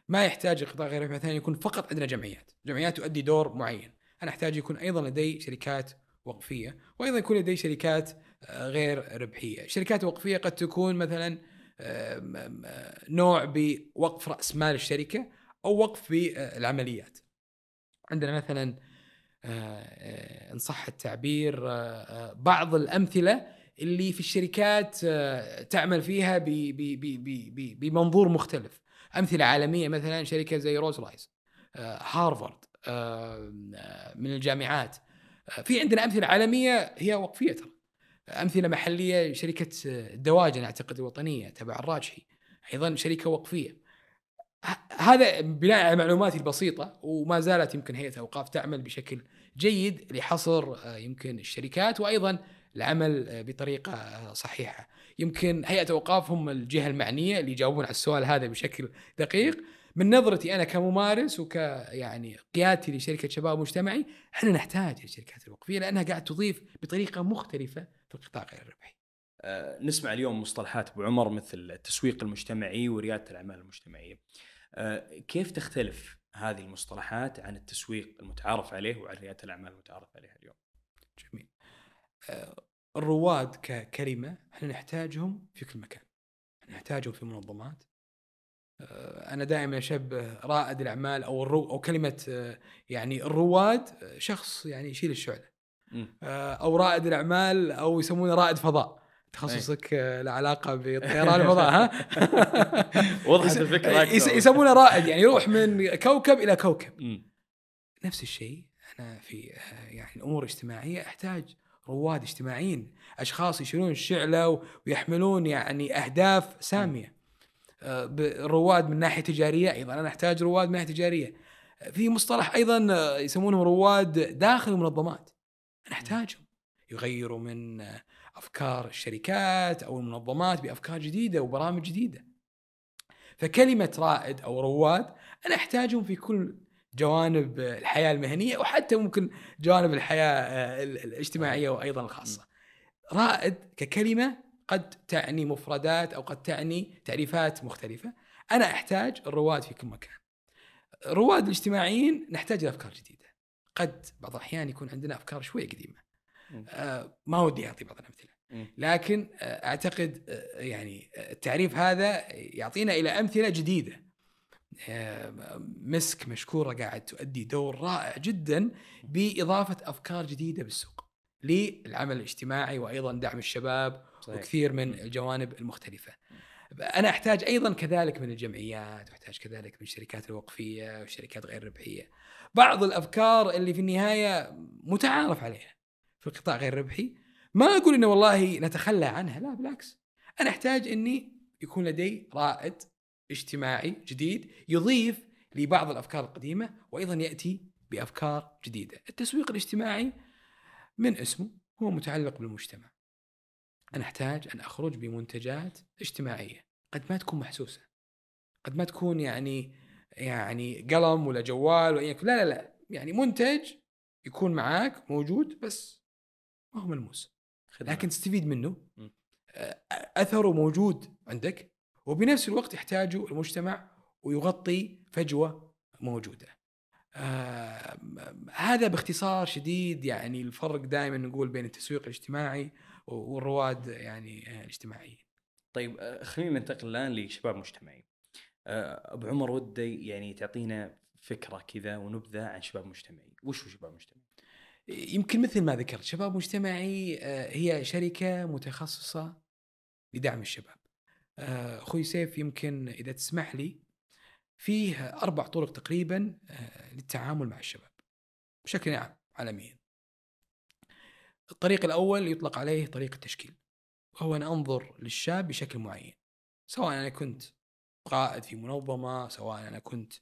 ما يحتاج القطاع غير الربحي مثلا يكون فقط عندنا جمعيات، جمعيات تؤدي دور معين. أنا أحتاج يكون أيضا لدي شركات وقفية وأيضا يكون لدي شركات آه، غير ربحية، الشركات الوقفيه قد تكون مثلا آه، م- نوع بوقف رأس مال الشركة أو وقف بالعمليات. عندنا مثلا آه، آه، إن صح التعبير آه، آه، بعض الأمثلة اللي في الشركات آه، تعمل فيها بمنظور مختلف. أمثلة عالمية مثلا شركة زي روز رايز آه، هارفارد آه، آه، من الجامعات آه، في عندنا أمثلة عالمية هي وقفية ترى أمثلة محلية شركة آه، الدواجن أعتقد الوطنية تبع الراجحي أيضا شركة وقفية هذا بناء على معلوماتي البسيطة وما زالت يمكن هيئة أوقاف تعمل بشكل جيد لحصر آه، يمكن الشركات وأيضا العمل بطريقة صحيحة. يمكن هيئة اوقاف هم الجهة المعنية اللي يجاوبون على السؤال هذا بشكل دقيق. من نظرتي أنا كممارس وك يعني قيادتي لشركة شباب مجتمعي إحنا نحتاج الشركات الوقفية لأنها قاعد تضيف بطريقة مختلفة في القطاع غير الربحي. آه، نسمع اليوم مصطلحات أبو عمر مثل التسويق المجتمعي وريادة الأعمال المجتمعية. آه، كيف تختلف هذه المصطلحات عن التسويق المتعارف عليه وعن ريادة الأعمال المتعارف عليها اليوم؟ جميل. آه، الرواد ككلمة إحنا نحتاجهم في كل مكان. نحتاجهم في المنظمات. آه، أنا دائما أشبه رائد الأعمال أو الرو أو كلمة آه، يعني الرواد شخص يعني يشيل الشعلة. آه، أو رائد الأعمال أو يسمونه رائد فضاء. تخصصك له علاقة بطيران الفضاء ها؟ (laughs) وضحت الفكرة (laughs) يسمونه رائد يعني يروح من كوكب إلى كوكب. نفس الشيء أنا في يعني الأمور الاجتماعية أحتاج رواد اجتماعيين أشخاص يشيلون الشعلة ويحملون يعني أهداف سامية رواد من ناحية تجارية أيضا أنا أحتاج رواد من ناحية تجارية. آه، في مصطلح أيضا آه، يسمونهم رواد داخل المنظمات. أنا أحتاجهم. يغيروا من آه، أفكار الشركات أو المنظمات بأفكار جديدة وبرامج جديدة. فكلمة رائد أو رواد أنا أحتاجهم في كل جوانب الحياة المهنية وحتى ممكن جوانب الحياة آه، ال- الاجتماعية وأيضا الخاصة. رائد ككلمة قد تعني مفردات أو قد تعني تعريفات مختلفة. أنا أحتاج الرواد في كل مكان. الرواد الاجتماعيين نحتاج لافكار جديدة. قد بعض الأحيان يكون عندنا أفكار شوي قديمة. آه، ما ودي أعطي بعض الأمثلة. لكن آه، أعتقد آه، يعني التعريف هذا يعطينا إلى أمثلة جديدة. مسك مشكورة قاعد تؤدي دور رائع جدا بإضافة أفكار جديدة بالسوق للعمل الاجتماعي وأيضا دعم الشباب صحيح. وكثير من الجوانب المختلفة. أنا أحتاج أيضا كذلك من الجمعيات واحتاج كذلك من الشركات الوقفية والشركات غير الربحية. بعض الأفكار اللي في النهاية متعارف عليها في القطاع غير الربحي ما أقول انه والله نتخلى عنها لا بالعكس أنا أحتاج إني يكون لدي رائد اجتماعي جديد يضيف لبعض الأفكار القديمة وأيضا يأتي بأفكار جديدة. التسويق الاجتماعي من اسمه هو متعلق بالمجتمع. أنا أحتاج أن أخرج بمنتجات اجتماعية. قد ما تكون محسوسة. قد ما تكون يعني يعني قلم ولا جوال ولا لا لا لا. يعني منتج يكون معاك موجود بس ما هو ملموس. لكن تستفيد منه. أثره موجود عندك. وبنفس الوقت يحتاجه المجتمع ويغطي فجوة موجودة. آه هذا باختصار شديد يعني الفرق دائما نقول بين التسويق الاجتماعي والرواد يعني آه، الاجتماعيين. طيب آه، خلينا ننتقل الآن لشباب مجتمعي. آه، أبو عمر ودي يعني تعطينا فكرة كذا ونبذة عن شباب مجتمعي، وش هو شباب مجتمعي؟ يمكن مثل ما ذكرت شباب مجتمعي هي شركة متخصصة لدعم الشباب. أخوي سيف يمكن إذا تسمح لي فيه أربع طرق تقريبا آه، للتعامل مع الشباب بشكل عام عالميا. الطريق الأول يطلق عليه طريق التشكيل وهو أن أنظر للشاب بشكل معين سواء أنا كنت قائد في منظمة سواء أنا كنت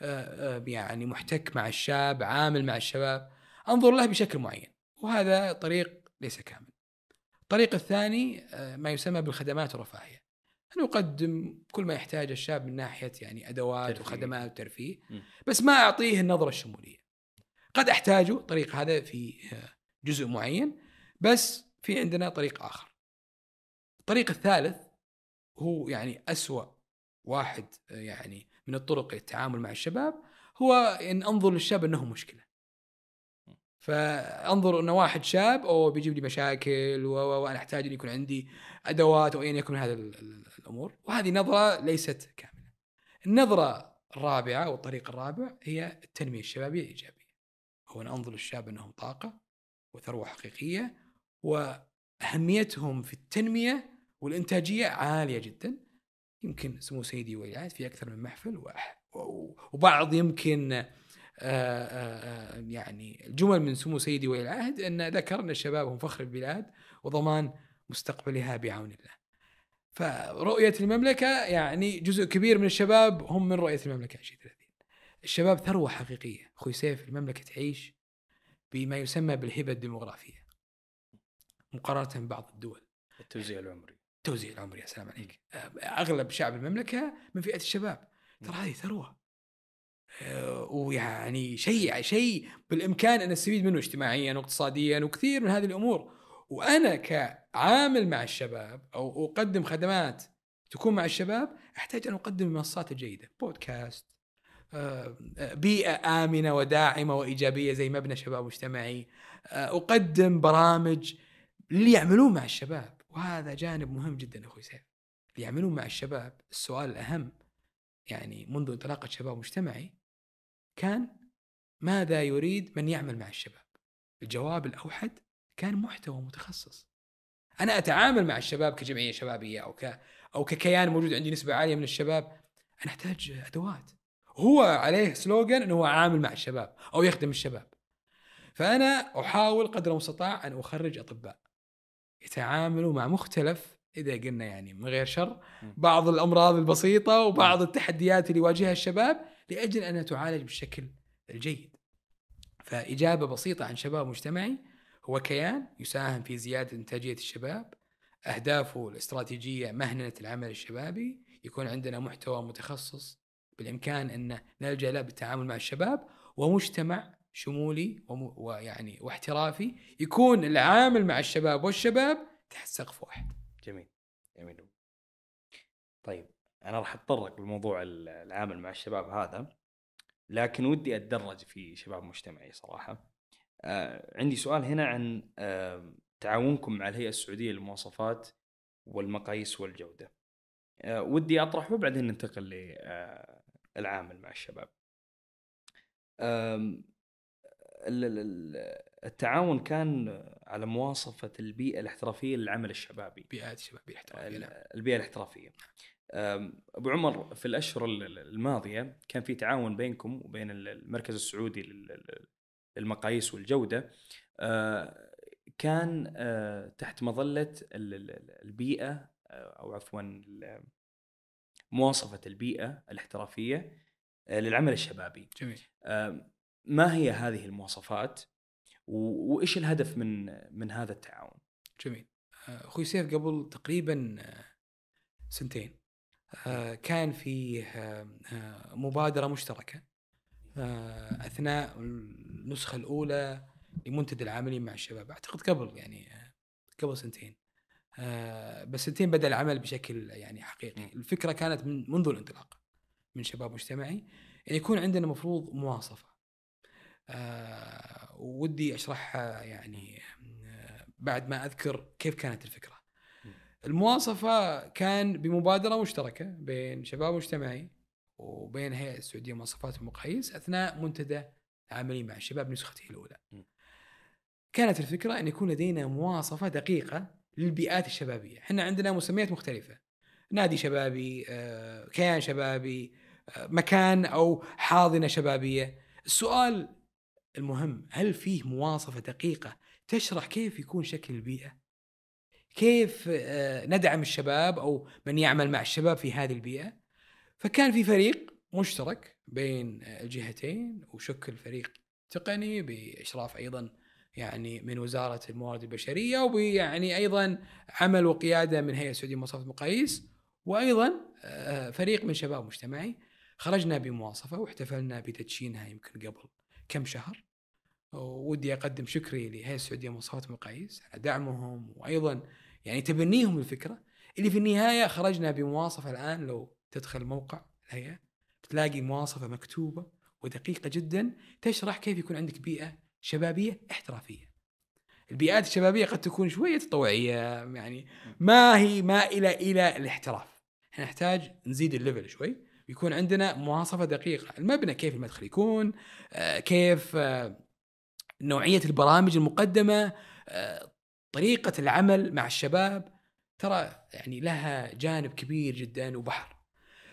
آه، آه، يعني محتك مع الشاب عامل مع الشباب أنظر له بشكل معين وهذا طريق ليس كامل. الطريق الثاني ما يسمى بالخدمات الرفاهية. أن يقدم كل ما يحتاجه الشاب من ناحية يعني أدوات ترفيه. وخدمات وترفيه. بس ما أعطيه النظرة الشمولية قد أحتاجه طريق هذا في جزء معين بس في عندنا طريق آخر الطريق الثالث هو يعني أسوأ واحد يعني من الطرق للتعامل مع الشباب هو إن أنظر للشاب إنه مشكلة. فأنظر إنه واحد شاب أو بيجيب لي مشاكل وأنا أحتاج ان يكون عندي أدوات أو ايا يكن من ال- الأمور وهذه نظرة ليست كاملة. النظرة الرابعة أو الطريق الرابع هي التنمية الشبابية الإيجابية. هو ان أنظر للشاب أنهم طاقة وثروة حقيقية وأهميتهم في التنمية والإنتاجية عالية جدا. يمكن سمو سيدي ولي في أكثر من محفل وبعض يمكن يعني الجمل من سمو سيدي ولي العهد أن ذكر ان الشباب هم فخر البلاد وضمان مستقبلها بعون الله. فرؤية المملكة يعني جزء كبير من الشباب هم من رؤية المملكة 2030. الشباب ثروة حقيقية، أخوي سيف المملكة تعيش بما يسمى بالهبة الديموغرافية. مقارنة ببعض الدول. التوزيع العمري التوزيع العمري يا سلام عليك أغلب شعب المملكة من فئة الشباب ترى هذه ثروة آه، ويعني شيء شيء بالإمكان أن نستفيد منه اجتماعيا واقتصاديا وكثير من هذه الأمور. وأنا كعامل مع الشباب أو أقدم خدمات تكون مع الشباب أحتاج أن أقدم المنصات الجيده بودكاست آه، آه، بيئة آمنة وداعمة وإيجابية زي مبنى شباب مجتمعي. آه، أقدم برامج اللي يعملون مع الشباب. وهذا جانب مهم جدا أخوي سيف. اللي يعملون مع الشباب. السؤال الأهم يعني منذ انطلاقة شباب مجتمعي كان ماذا يريد من يعمل مع الشباب؟ الجواب الأوحد كان محتوى متخصص. أنا أتعامل مع الشباب كجمعية شبابية أو ك أو ككيان موجود عندي نسبة عالية من الشباب. أنا أحتاج أدوات. هو عليه سلوغان إنه هو عامل مع الشباب أو يخدم الشباب. فأنا أحاول قدر المستطاع أن أخرج أطباء يتعاملوا مع مختلف إذا قلنا يعني من غير شر بعض الأمراض البسيطة وبعض التحديات اللي يواجهها الشباب لأجل انها تعالج بالشكل الجيد. فإجابة بسيطة عن شباب مجتمعي هو كيان يساهم في زيادة إنتاجية الشباب أهدافه الاستراتيجية مهنة العمل الشبابي يكون عندنا محتوى متخصص بالإمكان أن نلجأ له بالتعامل مع الشباب ومجتمع شمولي ويعني واحترافي يكون العامل مع الشباب والشباب تحت سقف واحد. جميل جميل طيب أنا راح أتطرق لموضوع ال- العامل مع الشباب هذا لكن ودي أتدرج في شباب مجتمعي صراحة آه عندي سؤال هنا عن آه تعاونكم مع الهيئة السعودية للمواصفات والمقاييس والجودة آه ودي أطرحه وبعدين ننتقل للعامل مع الشباب ال- التعاون كان على مواصفة البيئة الاحترافية للعمل الشبابي بيئات شبابيه احترافية نعم. البيئة الاحترافية. أم، أبو عمر في الأشهر ال- ال- الماضية كان في تعاون بينكم وبين ال- المركز السعودي لل- لل- للمقاييس والجودة أه، كان أه، تحت مظلة ال- ال- البيئة أه، أو عفوا مواصفة البيئة الاحترافية للعمل الشبابي. جميل ما هي هذه المواصفات وإيش الهدف من من هذا التعاون؟ جميل آه، أخوي سيف قبل تقريبا آه، سنتين آه، كان فيه آه، آه، مبادرة مشتركة آه، أثناء النسخة الأولى لمنتدى العاملين مع الشباب. أعتقد قبل يعني آه، قبل سنتين. آه، بس سنتين بدأ العمل بشكل يعني حقيقي. الفكرة كانت من منذ الانطلاق من شباب مجتمعي إن يكون عندنا مفروض مواصفة. آه، ودي أشرحها يعني آه، بعد ما أذكر كيف كانت الفكرة. المواصفة كان بمبادرة مشتركة بين شباب مجتمعي وبين هيئة السعودية للمواصفات والمقاييس أثناء منتدى العاملين مع الشباب نسخته الأولى. كانت الفكرة أن يكون لدينا مواصفة دقيقة للبيئات الشبابية، إحنا عندنا مسميات مختلفة. نادي شبابي، آه، كيان شبابي، آه، مكان أو حاضنة شبابية. السؤال المهم هل فيه مواصفة دقيقة تشرح كيف يكون شكل البيئة؟ كيف آه، ندعم الشباب أو من يعمل مع الشباب في هذه البيئة؟ فكان في فريق مشترك بين الجهتين وشكل فريق تقني بإشراف أيضا يعني من وزارة الموارد البشرية وبيعني أيضا عمل وقيادة من هيئة السعودية لمواصفات المقاييس وأيضا آه، فريق من شباب مجتمعي خرجنا بمواصفة واحتفلنا بتدشينها يمكن قبل كم شهر ودي أقدم شكري لهيئة السعودية لمواصفات المقاييس على دعمهم وأيضا يعني تبنيهم الفكرة اللي في النهاية خرجنا بمواصفة الآن لو تدخل موقع الهيئة تلاقي مواصفة مكتوبة ودقيقة جدا تشرح كيف يكون عندك بيئة شبابية احترافية. البيئات الشبابية قد تكون شوية تطوعيه يعني ما هي مائله إلى الاحتراف. إحنا نحتاج نزيد الليفل شوي ويكون عندنا مواصفة دقيقة، المبنى كيف المدخل يكون، آه، كيف آه، نوعية البرامج المقدمة، آه، طريقة العمل مع الشباب ترى يعني لها جانب كبير جدا وبحر.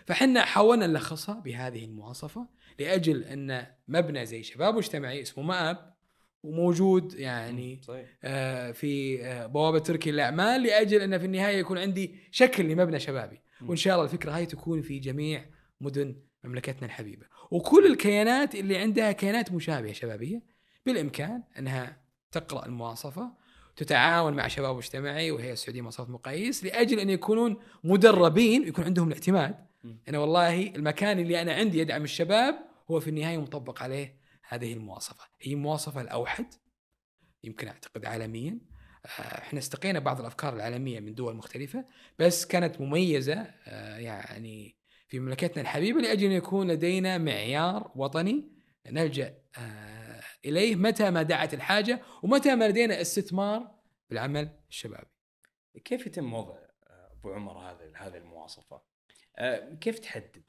فحنا حاولنا نلخصها بهذه المواصفة لأجل أن مبنى زي شباب مجتمعي اسمه مآب وموجود يعني صحيح آه، في آه، بوابة تركي للاعمال لأجل أن في النهاية يكون عندي شكل لمبنى شبابي. وإن شاء الله الفكرة هاي تكون في جميع مدن مملكتنا الحبيبة وكل الكيانات اللي عندها كيانات مشابهة شبابية بالإمكان أنها تقرأ المواصفة تتعاون مع شباب مجتمعي وهي السعودية مواصفات مقاييس لأجل أن يكونون مدربين ويكون عندهم الاعتماد. أنا والله المكان اللي أنا عندي يدعم الشباب هو في النهاية مطبق عليه هذه المواصفة. هي المواصفه الأوحد يمكن أعتقد عالميا. آه، إحنا استقينا بعض الأفكار العالمية من دول مختلفة بس كانت مميزة آه، يعني في مملكتنا الحبيبة لأجل أن يكون لدينا معيار وطني. نلجأ إليه متى ما دعت الحاجة ومتى ما لدينا استثمار بالعمل الشبابي. كيف يتم وضع أبو عمر هذه هذه المواصفة؟ آه، كيف تحدد؟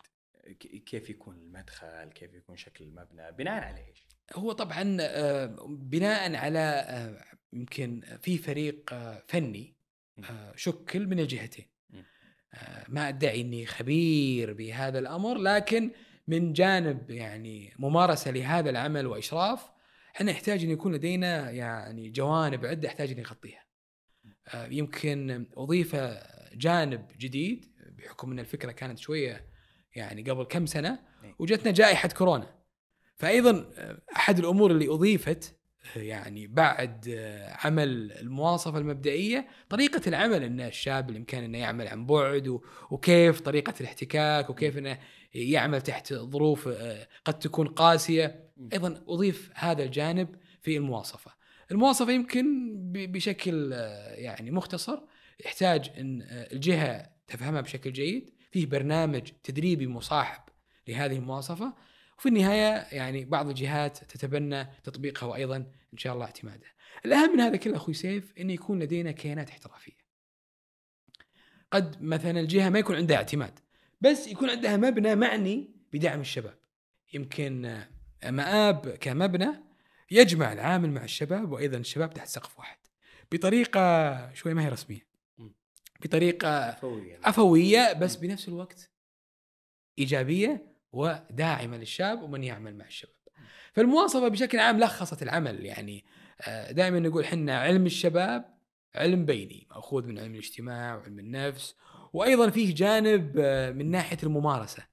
كيف يكون المدخل؟ كيف يكون شكل المبنى؟ بناء على إيش؟ هو طبعا آه، بناء على آه، يمكن في فريق فني شكل من الجهتين ما أدعي إني خبير بهذا الأمر لكن من جانب يعني ممارسة لهذا العمل وإشراف إحنا نحتاج إن يكون لدينا يعني جوانب عدة احتاج إن نغطيها. آه، يمكن أضيف جانب جديد بحكم إن الفكرة كانت شوية يعني قبل كم سنة إيه. وجتنا جائحة كورونا. فايضا آه، أحد الأمور اللي أضيفت آه، يعني بعد عمل المواصفة المبدئية طريقة العمل إن الشاب بالإمكان إنه يعمل عن بعد وكيف طريقة الاحتكاك وكيف إنه يعمل تحت ظروف قد تكون قاسية أيضا أضيف هذا الجانب في المواصفة. المواصفة يمكن بشكل آه، يعني مختصر يحتاج إن آه، الجهة تفهمها بشكل جيد، فيه برنامج تدريبي مصاحب لهذه المواصفة وفي النهاية يعني بعض الجهات تتبنى تطبيقها وأيضا إن شاء الله اعتمادها. الأهم من هذا كله أخوي سيف انه يكون لدينا كيانات احترافية. قد مثلا الجهة ما يكون عندها اعتماد بس يكون عندها مبنى معني بدعم الشباب. يمكن آه، مآب كمبنى يجمع العامل مع الشباب وأيضا الشباب تحت سقف واحد. بطريقة شوي ما هي رسمية. بطريقة عفوية عفويه بس بنفس الوقت إيجابية وداعمة للشاب ومن يعمل مع الشباب. فالمواصفة بشكل عام لخصت العمل يعني دائما نقول حنا علم الشباب علم بيني مأخوذ من علم الاجتماع وعلم النفس وأيضا فيه جانب آه، من ناحية الممارسة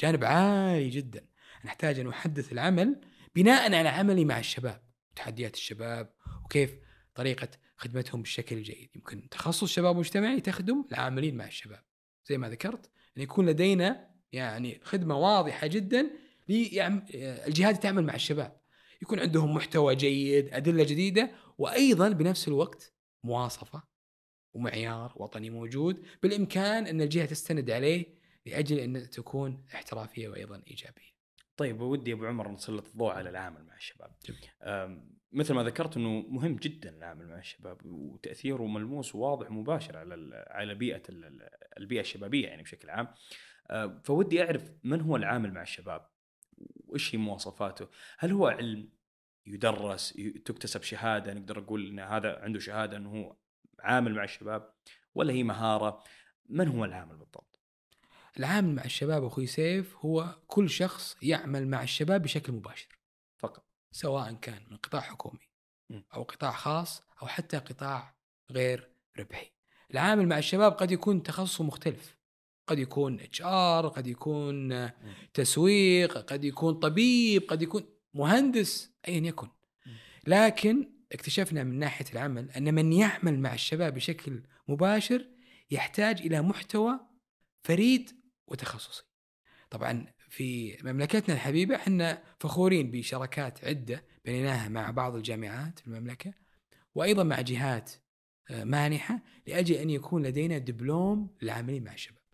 جانب عالي جدا نحتاج أن نحدث العمل بناء على عملي مع الشباب وتحديات الشباب وكيف طريقة خدمتهم بالشكل الجيد. يمكن تخصص شباب مجتمعي تخدم العاملين مع الشباب. زي ما ذكرت أن يكون لدينا يعني خدمة واضحة جدا للجهات تعمل مع الشباب. يكون عندهم محتوى جيد أدلة جديدة وأيضا بنفس الوقت مواصفة ومعيار وطني موجود بالإمكان أن الجهة تستند عليه لأجل أن تكون احترافية وأيضا إيجابية. طيب ودي أبو عمر نسلط الضوء على العمل مع الشباب. مثل ما ذكرت إنه مهم جدا العمل مع الشباب وتأثيره ملموس وواضح ومباشر على على بيئة البيئة الشبابية يعني بشكل عام. فودي أعرف من هو العامل مع الشباب؟ وإيش هي مواصفاته؟ هل هو علم يدرس تكتسب شهادة نقدر نقول إن هذا عنده شهادة إنه هو عامل مع الشباب ولا هي مهارة؟ من هو العامل بالضبط؟ العامل مع الشباب أخوي سيف هو كل شخص يعمل مع الشباب بشكل مباشر فقط سواء كان من قطاع حكومي أو قطاع خاص أو حتى قطاع غير ربحي. العامل مع الشباب قد يكون تخصصه مختلف. قد يكون HR، قد يكون تسويق، قد يكون طبيب، قد يكون مهندس ايا يكن. لكن اكتشفنا من ناحية العمل أن من يعمل مع الشباب بشكل مباشر يحتاج إلى محتوى فريد وتخصصي. طبعا في مملكتنا الحبيبة إحنا فخورين بشراكات عدة بنيناها مع بعض الجامعات في المملكة وأيضا مع جهات مانحة لأجل أن يكون لدينا دبلوم للعاملين مع الشباب.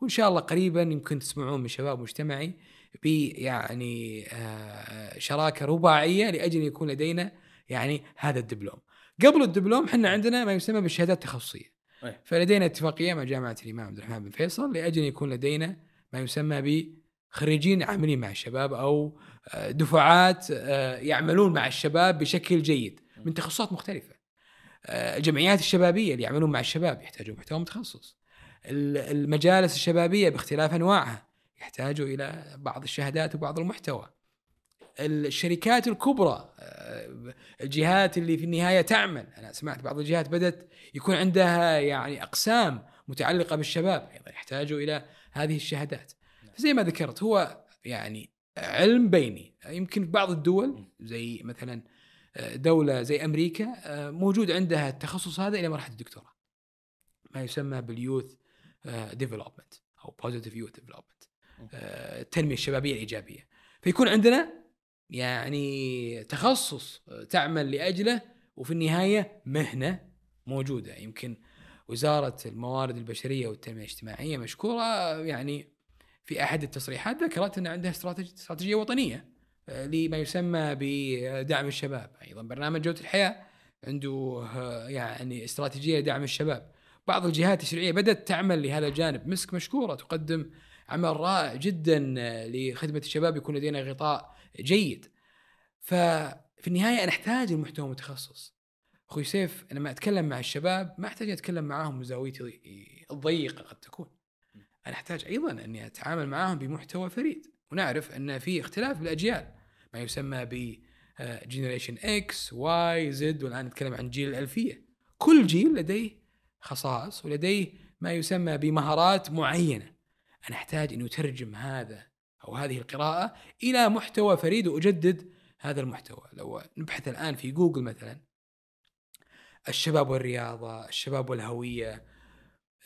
وإن شاء الله قريبا يمكن تسمعون من شباب مجتمعي ب يعني شراكة رباعية لأجل أن يكون لدينا يعني هذا الدبلوم. قبل الدبلوم إحنا عندنا ما يسمى بالشهادات التخصصيه. فلدينا اتفاقية مع جامعة الإمام عبد الرحمن بن فيصل لأجل يكون لدينا ما يسمى بخريجين عاملين مع الشباب أو دفعات يعملون مع الشباب بشكل جيد من تخصصات مختلفة. الجمعيات الشبابية اللي يعملون مع الشباب يحتاجون محتوى متخصص. المجالس الشبابية باختلاف أنواعها يحتاجوا إلى بعض الشهادات وبعض المحتوى. الشركات الكبرى الجهات اللي في النهاية تعمل. أنا سمعت بعض الجهات بدأت يكون عندها يعني أقسام متعلقة بالشباب أيضا يحتاجوا إلى هذه الشهادات. فزي ما ذكرت هو يعني علم بيني. يمكن في بعض الدول زي مثلا دولة زي أمريكا موجود عندها التخصص هذا إلى مرحلة الدكتوراه. ما يسمى بال youth development أو positive youth development التنمية الشبابية الإيجابية. فيكون عندنا يعني تخصص تعمل لأجله وفي النهاية مهنة موجودة. يمكن وزارة الموارد البشرية والتنمية الاجتماعية مشكورة يعني في أحد التصريحات ذكرت إن عندها استراتيجية وطنية لما يسمى بدعم الشباب. أيضا برنامج جودة الحياة عنده يعني استراتيجية لدعم الشباب. بعض الجهات التشريعية بدأت تعمل لهذا الجانب. مسك مشكورة تقدم عمل رائع جدا لخدمة الشباب يكون لدينا غطاء جيد. ففي النهاية أنا أحتاج المحتوى متخصص. أخوي سيف لما أتكلم مع الشباب ما أحتاج أتكلم معاهم من زاويتي الضيقه قد تكون. أنا أحتاج أيضا أني أتعامل معاهم بمحتوى فريد. ونعرف أن في اختلاف بالأجيال. ما يسمى ب generation X Y Z والآن نتكلم عن جيل الألفية. كل جيل لديه خصائص ولديه ما يسمى بمهارات معينة. أنا أحتاج أن أترجم هذا أو هذه القراءة إلى محتوى فريد وأجدد هذا المحتوى. لو نبحث الآن في جوجل مثلا الشباب والرياضة الشباب والهوية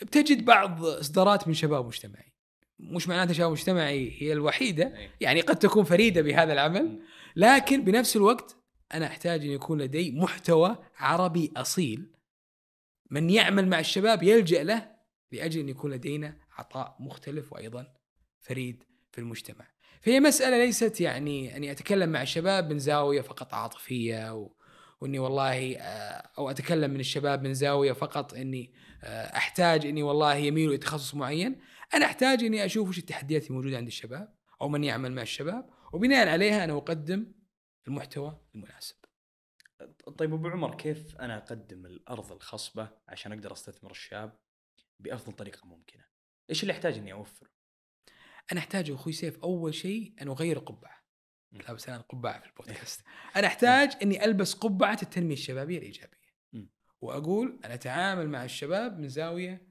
بتجد بعض إصدارات من شباب مجتمعي. مش معناته شباب مجتمعي هي الوحيدة يعني قد تكون فريدة بهذا العمل لكن بنفس الوقت أنا أحتاج أن يكون لدي محتوى عربي أصيل. من يعمل مع الشباب يلجأ له لأجل أن يكون لدينا عطاء مختلف وأيضا فريد. في المجتمع. فهي مسألة ليست يعني أني أتكلم مع الشباب من زاوية فقط عاطفية و... وأني والله أو أتكلم من الشباب من زاوية فقط أني أحتاج أني والله يميلوا إلى تخصص معين، أنا أحتاج أني أشوف وش التحديات الموجوده عند الشباب أو من يعمل مع الشباب وبناء عليها أنا أقدم المحتوى المناسب. طيب أبو عمر كيف أنا أقدم الأرض الخصبة عشان أقدر أستثمر الشاب بأفضل طريقة ممكنة؟ إيش اللي أحتاج أني أوفره؟ أنا أحتاج أخوي سيف أول شيء أن أغير القبعه. لابس الان قبعه في البودكاست. (laughs) أنا أحتاج أني ألبس قبعة التنمية الشبابية الإيجابية. وأقول أنا أتعامل مع الشباب من زاوية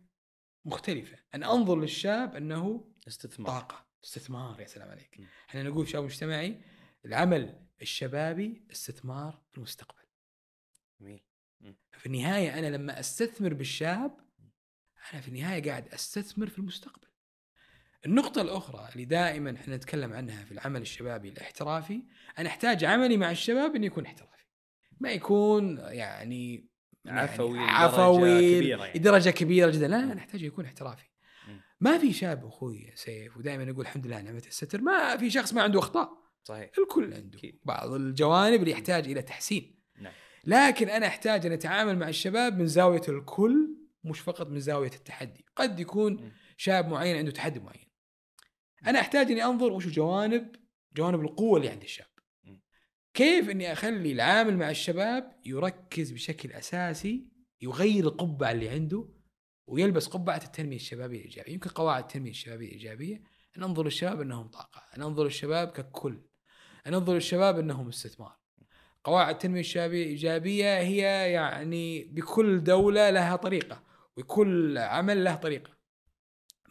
مختلفة، ان أنظر للشاب أنه استثمار. طاقة، استثمار يا سلام عليك. إحنا نقول شباب مجتمعي العمل الشبابي استثمار في المستقبل. جميل. في النهاية أنا لما أستثمر بالشاب أنا في النهاية قاعد أستثمر في المستقبل. النقطة الأخرى اللي دائما إحنا نتكلم عنها في العمل الشبابي الاحترافي، أنا أحتاج عملي مع الشباب إنه يكون احترافي. ما يكون يعني عفوي يعني عفوي كبيرة يعني. درجة كبيرة جدا، لا أنا أحتاج يكون احترافي. ما في شاب أخوي سيف ودائما أقول الحمد لله نعمة الستر، ما في شخص ما عنده أخطاء، صحيح الكل عنده أكيد. بعض الجوانب اللي يحتاج إلى تحسين. نعم لكن أنا أحتاج أن أتعامل مع الشباب من زاوية الكل مش فقط من زاوية التحدي قد يكون م. شاب معين عنده تحدي معين أنا أحتاج إني أنظر وش جوانب جوانب القوة اللي عند الشاب. كيف إني أخلي العامل مع الشباب يركز بشكل أساسي يغير القبعة اللي عنده ويلبس قبعة التنمية الشبابية الإيجابية. يمكن قواعد التنمية الشبابية الإيجابية أن أنظر للشباب أنهم طاقة أن أنظر للشباب ككل أن أنظر للشباب أنهم استثمار. قواعد التنمية الشبابية الإيجابية هي يعني بكل دولة لها طريقة وكل عمل له طريقة.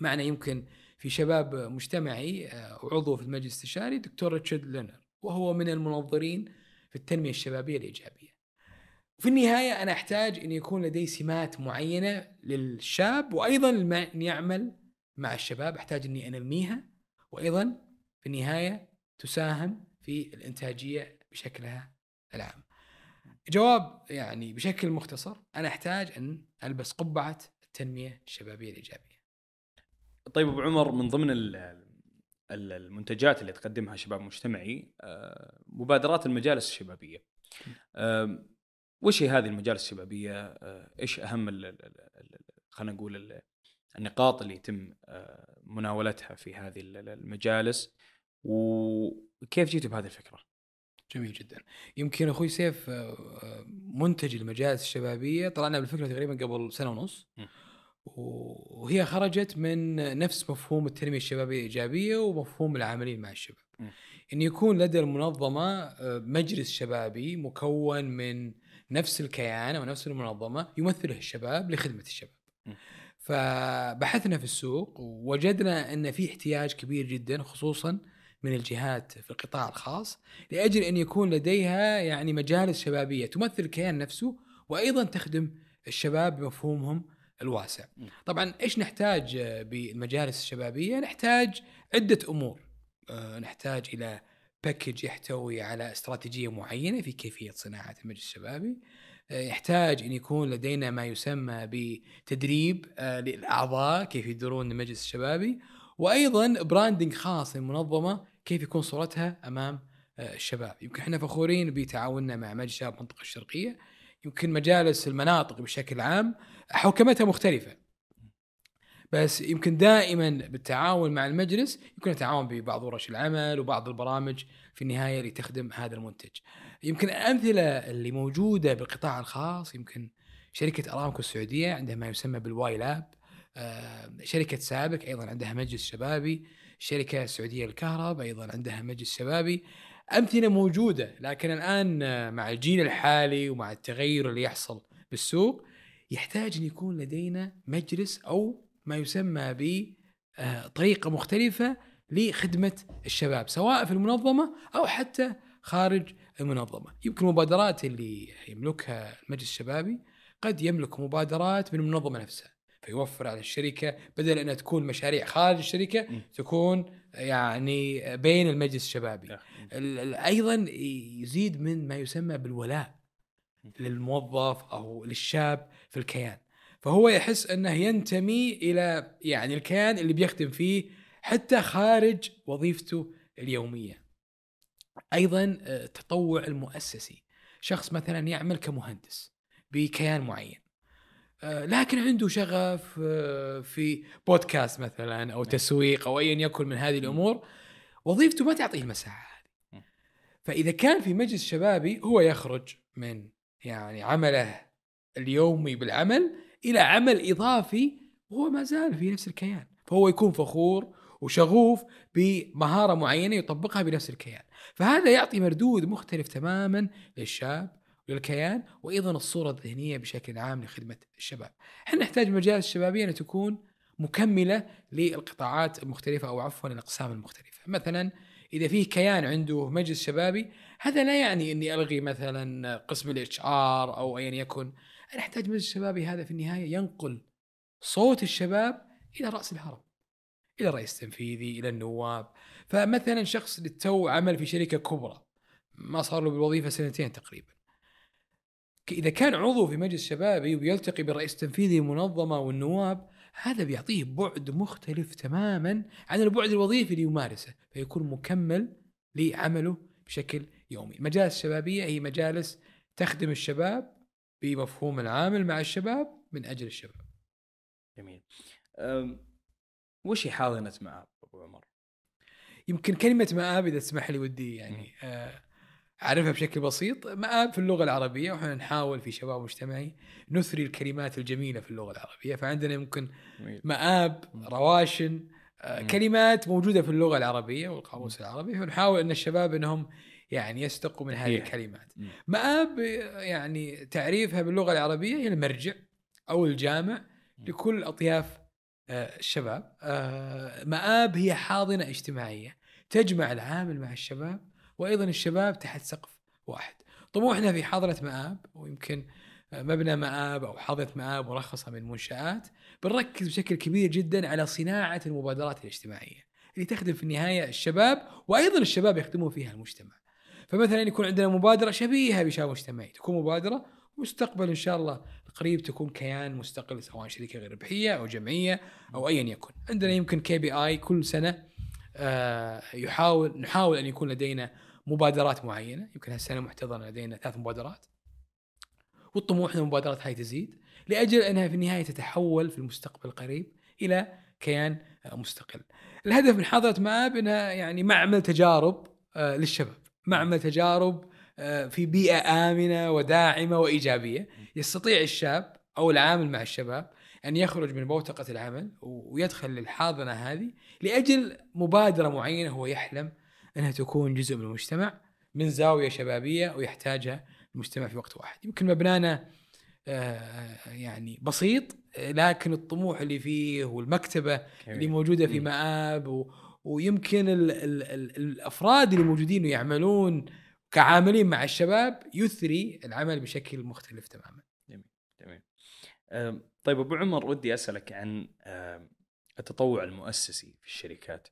معنا يمكن في شباب مجتمعي آه، وعضو في المجلس الاستشاري دكتور ريتشارد لينر وهو من المنظرين في التنمية الشبابية الإيجابية. في النهاية أنا أحتاج أن يكون لدي سمات معينة للشاب وأيضا لما أن يعمل مع الشباب أحتاج أني أنميها وأيضا في النهاية تساهم في الإنتاجية بشكلها العام. جواب يعني بشكل مختصر أنا أحتاج أن ألبس قبعة التنمية الشبابية الإيجابية. طيب أبو عمر من ضمن ال- ال- المنتجات اللي تقدمها شباب مجتمعي آه، مبادرات المجالس الشبابية. وش هي هذه المجالس الشبابية؟ آه، إيش أهم خلينا نقول ال- النقاط اللي يتم آه، مناولتها في هذه ال- ال- المجالس وكيف جيتوا بهذه الفكرة؟ جميل جدا يمكن أخوي سيف منتج المجالس الشبابية طلعنا بالفكرة تقريبا قبل سنة ونص م. وهي خرجت من نفس مفهوم التنمية الشبابية الإيجابية ومفهوم العاملين مع الشباب. إن يكون لدى المنظمة آه، مجلس شبابي مكون من نفس الكيان أو نفس المنظمة يمثله الشباب لخدمة الشباب. فبحثنا في السوق ووجدنا إن في احتياج كبير جدا خصوصا من الجهات في القطاع الخاص لأجل إن يكون لديها يعني مجالس شبابية تمثل الكيان نفسه وأيضا تخدم الشباب بمفهومهم الواسع. طبعا إيش نحتاج بالمجالس الشبابية؟ نحتاج عدة أمور. آه، نحتاج إلى باكج يحتوي على استراتيجية معينة في كيفية صناعة المجلس الشبابي. آه، يحتاج إن يكون لدينا ما يسمى بتدريب آه، للأعضاء كيف يديرون المجلس الشبابي وأيضا branding خاص للمنظمه كيف يكون صورتها أمام الشباب يمكن إحنا فخورين بتعاوننا مع مجلس شباب المنطقة الشرقية يمكن مجالس المناطق بشكل عام حوكمتها مختلفة بس يمكن دائما بالتعاون مع المجلس يمكن نتعاون ببعض ورش العمل وبعض البرامج في النهاية اللي تخدم هذا المنتج. يمكن الأمثلة اللي موجودة بالقطاع الخاص يمكن شركة أرامكو السعودية عندها ما يسمى بال Y Lab آه، شركة سابك أيضا عندها مجلس شبابي الشركة السعوديه للكهرب أيضا عندها مجلس شبابي أمثلة موجودة لكن الآن مع الجيل الحالي ومع التغير اللي يحصل بالسوق يحتاج أن يكون لدينا مجلس أو ما يسمى ب آه، طريقة مختلفة لخدمة الشباب سواء في المنظمة أو حتى خارج المنظمة يمكن المبادرات اللي يملكها المجلس الشبابي قد يملك مبادرات من المنظمة نفسها فيوفر على الشركة بدل أنها تكون مشاريع خارج الشركة. تكون يعني بين المجلس الشبابي. ال- أيضا يزيد من ما يسمى بالولاء للموظف أو للشاب في الكيان. فهو يحس أنه ينتمي إلى يعني الكيان اللي بيخدم فيه حتى خارج وظيفته اليومية. أيضا آه، التطوع المؤسسي. شخص مثلا يعمل كمهندس بكيان معين. آه، لكن عنده شغف آه، في بودكاست مثلا أو تسويق أو ايا يكن من هذه الأمور وظيفته ما تعطيه المساحة هذه. فإذا كان في مجلس شبابي هو يخرج من يعني عمله اليومي بالعمل إلى عمل إضافي وهو ما زال في نفس الكيان. فهو يكون فخور وشغوف بمهارة معينة يطبقها بنفس الكيان. فهذا يعطي مردود مختلف تماما للشاب. وللكيان وأيضا الصورة الذهنية بشكل عام لخدمة الشباب. إحنا نحتاج المجالس الشبابية أن تكون مكملة للقطاعات المختلفة أو عفوا الاقسام المختلفة، مثلا إذا فيه كيان عنده مجلس شبابي هذا لا يعني إني ألغي مثلا قسم الإتش آر أو ايا يكن. أنا أحتاج مجلس شبابي هذا في النهاية ينقل صوت الشباب إلى رأس الهرم إلى الرئيس التنفيذي إلى النواب. فمثلا شخص للتو عمل في شركة كبرى ما صار له بالوظيفة سنتين تقريبا. إذا كان عضو في مجلس شبابي وبيلتقي بالرئيس التنفيذي المنظمة والنواب هذا بيعطيه بعد مختلف تماما عن البعد الوظيفي اللي يمارسه فيكون مكمل لعمله بشكل يومي. المجالس الشبابية هي مجالس تخدم الشباب بمفهوم العامل مع الشباب من أجل الشباب. جميل. وش هي حاضنة مآب أبو عمر؟ يمكن كلمة مآب إذا تسمح لي ودي يعني آه أعرفها بشكل بسيط. مآب في اللغة العربية وإحنا نحاول في شباب مجتمعي نثري الكلمات الجميلة في اللغة العربية. فعندنا يمكن مآب رواشن آه كلمات موجودة في اللغة العربية والقاموس العربي. فنحاول إن الشباب إنهم يعني يستقوا من هذه الكلمات. مآب يعني تعريفها باللغة العربية هي المرجع أو الجامع لكل أطياف آه، الشباب. آه، مآب هي حاضنة اجتماعية تجمع العامل مع الشباب وأيضا الشباب تحت سقف واحد. طموحنا في حاضنة مآب ويمكن آه، مبنى مآب أو حاضنة مآب مرخصة من منشآت بنركز بشكل كبير جدا على صناعة المبادرات الاجتماعية اللي تخدم في النهاية الشباب وأيضا الشباب يخدمون فيها المجتمع. فمثلا يكون عندنا مبادرة شبيهة بشباب مجتمعي تكون مبادرة مستقبل إن شاء الله قريب تكون كيان مستقل سواء شركة غير ربحيه أو جمعية أو ايا يكن. عندنا يمكن كي بي اي كل سنة يحاول نحاول أن يكون لدينا مبادرات معينة. يمكن هالسنة محتضنة لدينا ثلاث مبادرات. والطموح إن المبادرات هاي تزيد لأجل أنها في النهاية تتحول في المستقبل القريب إلى كيان مستقل. الهدف من حاضره مآب انها يعني معمل تجارب آه، للشباب، معمل تجارب آه، في بيئة آمنة وداعمة وإيجابية. يستطيع الشاب أو العامل مع الشباب أن يخرج من بوتقة العمل ويدخل للحاضنة هذه لأجل مبادرة معينة هو يحلم أنها تكون جزء من المجتمع من زاوية شبابية ويحتاجها المجتمع في وقت واحد يمكن مبنانا آه، يعني بسيط لكن الطموح اللي فيه والمكتبة اللي موجودة في مآب ويمكن ال ال ال الأفراد اللي موجودين ويعملون كعاملين مع الشباب يثري العمل بشكل مختلف تماما. جميل جميل. طيب أبو عمر ودي أسألك عن التطوع المؤسسي في الشركات.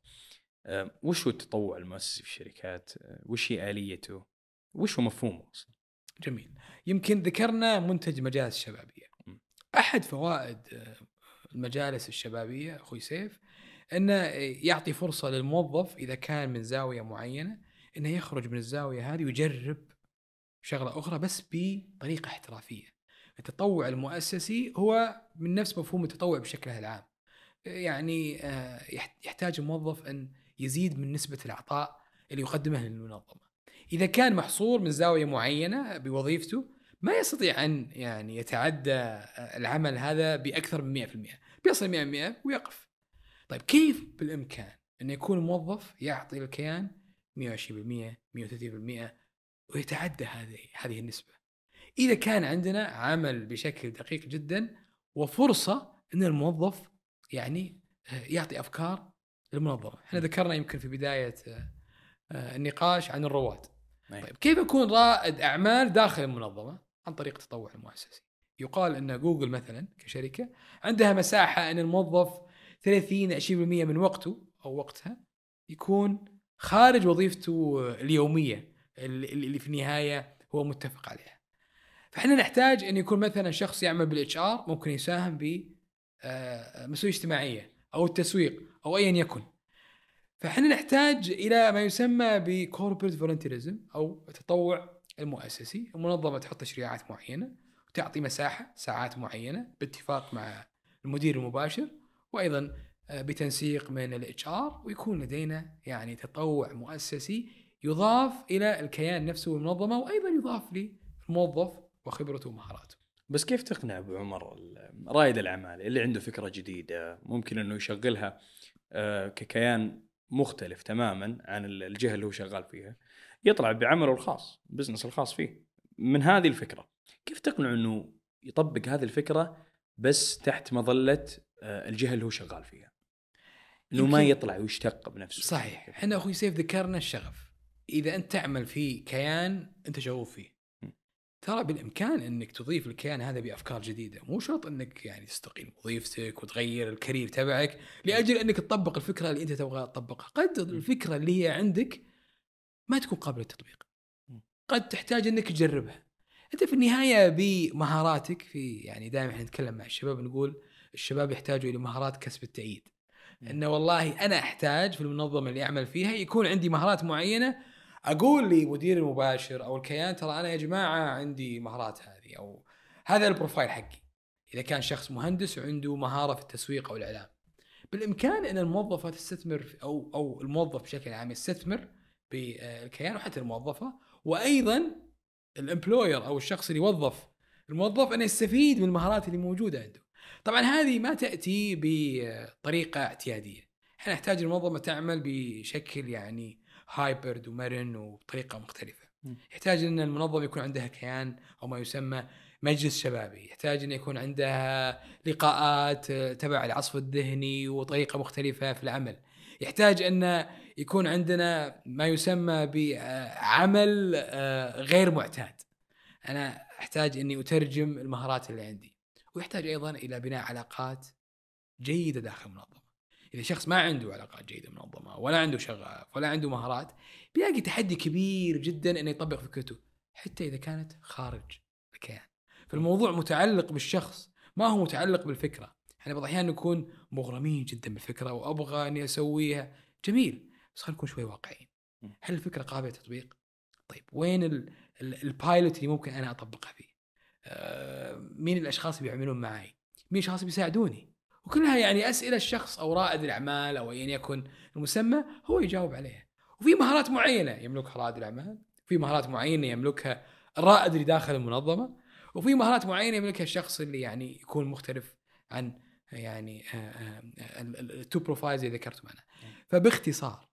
وش هو التطوع المؤسسي في الشركات؟ وش هي آليته؟ وش هو مفهومه أصلا؟ جميل. يمكن ذكرنا منتج مجالس الشبابية. أحد فوائد المجالس الشبابية أخوي سيف انه يعطي فرصة للموظف إذا كان من زاوية معينة إنه يخرج من الزاوية هذه ويجرب شغلة أخرى بس بطريقة احترافية. التطوع المؤسسي هو من نفس مفهوم التطوع بشكله العام. يعني آه، يحتاج الموظف أن يزيد من نسبة العطاء اللي يقدمه للمنظمة. إذا كان محصور من زاوية معينة بوظيفته ما يستطيع أن يعني يتعدى العمل هذا بأكثر من 100%، بيصل 100% ويقف. طيب كيف بالإمكان أن يكون موظف يعطي الكيان 120% 130% ويتعدى هذه هذه النسبة إذا كان عندنا عمل بشكل دقيق جدا وفرصة أن الموظف يعني آه، يعطي أفكار للمنظمة. إحنا ذكرنا يمكن في بداية آه، آه، النقاش عن الرواد. طيب كيف يكون رائد أعمال داخل المنظمة عن طريق التطوع المؤسسي؟ يقال أن جوجل مثلا كشركة عندها مساحة أن الموظف 30 20% من وقته أو وقتها يكون خارج وظيفته اليومية اللي في النهاية هو متفق عليها. فإحنا نحتاج أن يكون مثلا شخص يعمل بال HR ممكن يساهم ب آه، مسؤوليه اجتماعية أو التسويق أو ايا يكن. فإحنا نحتاج إلى ما يسمى ب corporate volunteerism أو التطوع المؤسسي، المنظمة تحط تشريعات معينة وتعطي مساحة ساعات معينة باتفاق مع المدير المباشر وأيضا آه، بتنسيق من ال HR ويكون لدينا يعني تطوع مؤسسي يضاف إلى الكيان نفسه والمنظمة وأيضا يضاف للموظف وخبرته ومهاراته. بس كيف تقنع أبو عمر رائد الأعمال اللي عنده فكرة جديدة؟ ممكن إنه يشغلها آه، ككيان مختلف تماما عن الجهة اللي هو شغال فيها. يطلع بعمله الخاص business الخاص فيه. من هذه الفكرة كيف تقنع إنه يطبق هذه الفكرة بس تحت مظلة آه، الجهة اللي هو شغال فيها؟ إنه ما يطلع ويشتق بنفسه. صحيح. إحنا أخوي سيف ذكرنا الشغف. إذا أنت تعمل في كيان أنت شغوف فيه. ترى بالإمكان إنك تضيف الكيان هذا بأفكار جديدة. مو شرط إنك يعني تستقيل وظيفتك وتغير ال career تبعك لأجل إنك تطبق الفكرة اللي أنت تبغى تطبقها. قد الفكرة اللي هي عندك ما تكون قابلة للتطبيق. قد تحتاج إنك تجربها. أنت في النهاية بمهاراتك في يعني دائما إحنا نتكلم مع الشباب نقول الشباب يحتاجوا إلى مهارات كسب التأييد. إنه والله أنا أحتاج في المنظمة اللي أعمل فيها يكون عندي مهارات معينة أقول لمدير المباشر أو الكيان ترى أنا يا جماعة عندي مهارات هذه أو هذا ال profile حقي إذا كان شخص مهندس وعنده مهارة في التسويق أو الإعلام بالإمكان أن الموظفة تستثمر أو أو الموظف بشكل عام يستثمر بالكيان وحتى الموظفة وأيضا ال employer أو الشخص اللي يوظف الموظف انه يستفيد من المهارات اللي موجودة عنده. طبعا هذه ما تأتي بطريقة اعتيادية. إحنا نحتاج المنظمه تعمل بشكل يعني hybrid ومرن وبطريقة مختلفة. م. يحتاج إن المنظمة يكون عندها كيان أو ما يسمى مجلس شبابي، يحتاج إن يكون عندها لقاءات تبع العصف الذهني وطريقة مختلفة في العمل. يحتاج إن يكون عندنا ما يسمى بعمل آه، غير معتاد. أنا أحتاج إني أترجم المهارات اللي عندي ويحتاج أيضا إلى بناء علاقات جيدة داخل المنظمة إذا شخص ما عنده علاقات جيدة منظمه ولا عنده شغف ولا عنده مهارات بيلاقي تحدي كبير جدا إنه يطبق فكرته حتى إذا كانت خارج الكيان فالموضوع متعلق بالشخص ما هو متعلق بالفكرة إحنا بعض الأحيان نكون مغرمين جدا بالفكرة وأبغى إني أسويها جميل بس خلينا نكون شوي واقعيين هل الفكرة قابلة للتطبيق؟ طيب وين ال- ال- البايلوت اللي ممكن أنا أطبقها فيه؟ آه، مين الأشخاص اللي بيعملون معي؟ مين الأشخاص اللي بيساعدوني؟ وكلها يعني أسئلة الشخص أو رائد الأعمال أو ايا يكن المسمى هو يجاوب عليها. وفي مهارات معينة يملكها رائد الأعمال، وفي مهارات معينة يملكها الرائد اللي داخل المنظمة، وفي مهارات معينة يملكها الشخص اللي يعني يكون مختلف عن يعني ال two profiles اللي ذكرتهم أنا. فباختصار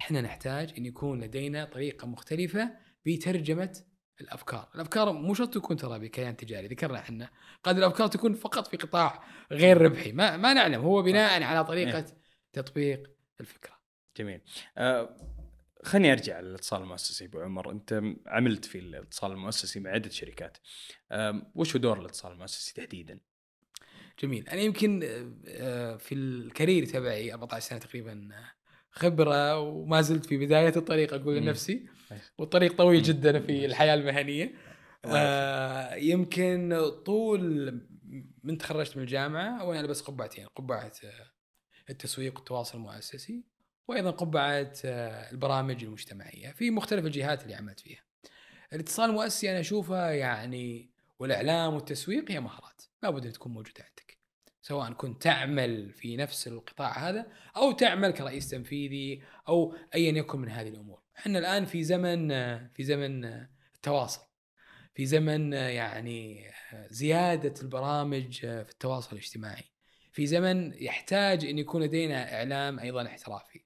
إحنا نحتاج أن يكون لدينا طريقة مختلفة بترجمة الأفكار، الأفكار مو شرط تكون ترى بكيان تجاري، ذكرنا إحنا. قد الأفكار تكون فقط في قطاع غير ربحي، ما ما نعلم. هو بناء على طريقة تطبيق الفكرة. جميل. آه خليني أرجع للاتصال المؤسسي أبو عمر. أنت عملت في الاتصال المؤسسي مع عدة شركات. آه وش هو دور الاتصال المؤسسي تحديدا؟ جميل، أنا يمكن آه، في الكارير تبعي 14 سنة تقريبا آه، خبرة وما زلت في بداية الطريق أقول. لنفسي أي. والطريق طويل. جدا في الحياة المهنية. الله آه يمكن طول من تخرجت من الجامعة وأنا لابس قبعتين قبعة آه، التسويق والتواصل المؤسسي وأيضا قبعة آه، البرامج المجتمعية في مختلف الجهات اللي عملت فيها. الاتصال المؤسسي أنا اشوفها يعني والإعلام والتسويق هي مهارات لابد أن تكون موجودة عندك. سواء كنت تعمل في نفس القطاع هذا أو تعمل كرئيس تنفيذي أو ايا يكن من هذه الأمور. إحنا الآن في زمن في زمن التواصل. في زمن يعني زيادة البرامج في التواصل الاجتماعي. في زمن يحتاج أن يكون لدينا إعلام أيضا احترافي.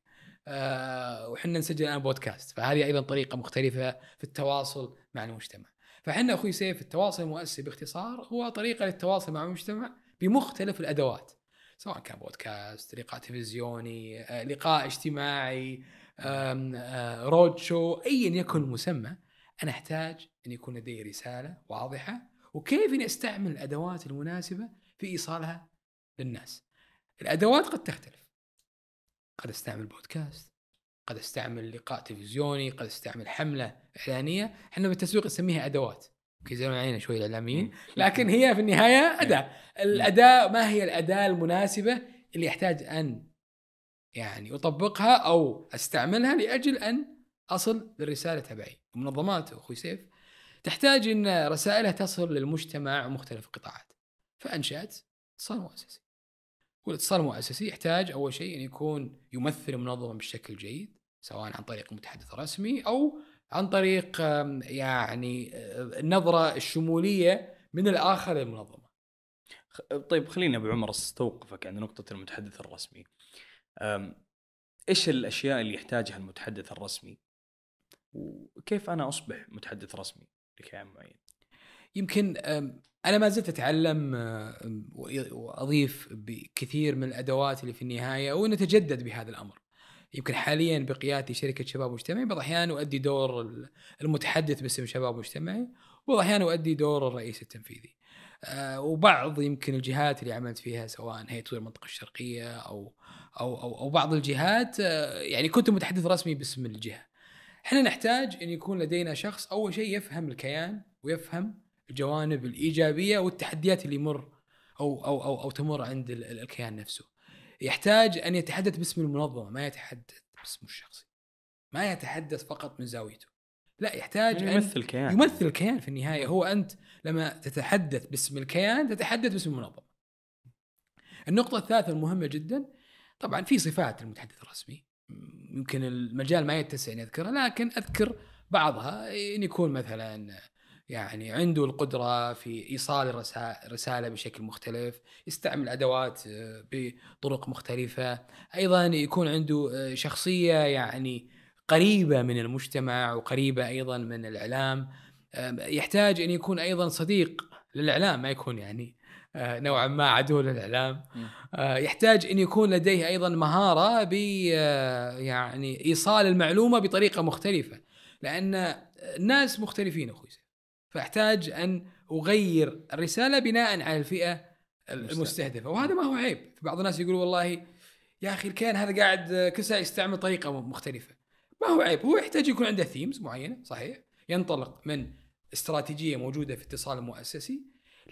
آه، وحنا نسجل الآن بودكاست فهذه أيضا طريقة مختلفة في التواصل مع المجتمع. فحنا أخوي سيف التواصل المؤسسي باختصار هو طريقة للتواصل مع المجتمع بمختلف الأدوات. سواء كان بودكاست، لقاء تلفزيوني، آه، لقاء اجتماعي، آه، رود شو، ايا يكن المسمى، أنا أحتاج أن يكون لدي رسالة واضحة وكيف اني أستعمل الأدوات المناسبة في إيصالها للناس. الأدوات قد تختلف. قد أستعمل بودكاست، قد أستعمل لقاء تلفزيوني، قد أستعمل حملة إعلانية، إحنا بالتسويق نسميها أدوات. زين علينا شوي الاعلاميين، لكن هي في النهاية أداة، الأداة ما هي الأداة المناسبة اللي يحتاج أن يعني أطبقها أو أستعملها لأجل أن أصل للرسالة تبعي. المنظمات أخوي سيف تحتاج إن رسائلها تصل للمجتمع ومختلف القطاعات. فأنشأت اتصال مؤسسي. والاتصال المؤسسي يحتاج أول شيء أن يكون يمثل المنظمه بشكل جيد سواء عن طريق المتحدث الرسمي أو عن طريق يعني آه، النظره الشموليه من الآخر للمنظمة. طيب خليني أبو عمر أستوقفك عند نقطة المتحدث الرسمي إيش الأشياء اللي يحتاجها المتحدث الرسمي وكيف أنا أصبح متحدث رسمي لكيان معين يمكن أنا ما زلت أتعلم آه، واضيف بكثير من الأدوات اللي في النهاية ونتجدد بهذا الأمر. يمكن حاليا بقيادتي شركة شباب مجتمعي بعض الأحيان اؤدي دور المتحدث باسم شباب مجتمعي وبعض الأحيان اؤدي دور الرئيس التنفيذي. آه، وبعض يمكن الجهات اللي عملت فيها سواء هي تطوير المنطقة الشرقية أو أو أو, أو بعض الجهات آه، يعني كنت متحدث رسمي باسم الجهة. إحنا نحتاج أن يكون لدينا شخص أول شيء يفهم الكيان ويفهم الجوانب الإيجابية والتحديات اللي يمر أو أو أو, أو تمر عند الكيان نفسه. يحتاج أن يتحدث باسم المنظمة ما يتحدث باسمه الشخصي. ما يتحدث فقط من زاويته. لا يحتاج يعني يمثل الكيان يمثل الكيان في النهاية هو أنت لما تتحدث باسم الكيان تتحدث باسم المنظمة. النقطة الثالثة المهمة جدا طبعا في صفات المتحدث الرسمي يمكن المجال ما يتسع اني اذكرها لكن أذكر بعضها إن يكون مثلا يعني عنده القدرة في إيصال الرسالة بشكل مختلف يستعمل أدوات آه، بطرق مختلفة. أيضا يكون عنده آه، شخصية يعني قريبة من المجتمع وقريبة أيضا من الإعلام. يحتاج أن يكون أيضا صديق للإعلام ما يكون يعني آه، نوعا ما عدو للإعلام. يحتاج أن يكون لديه أيضا مهارة ب يعني إيصال المعلومة بطريقة مختلفة. لأن الناس مختلفين أخوي فأحتاج أن أغير الرسالة بناء على الفئة المستهدفة. وهذا ما هو عيب. بعض الناس يقولوا والله يا أخي الكيان هذا قاعد كل ساعه يستعمل طريقة مختلفة. ما هو عيب. هو يحتاج يكون عنده ثيمز معينة صحيح. ينطلق من استراتيجية موجودة في اتصال المؤسسي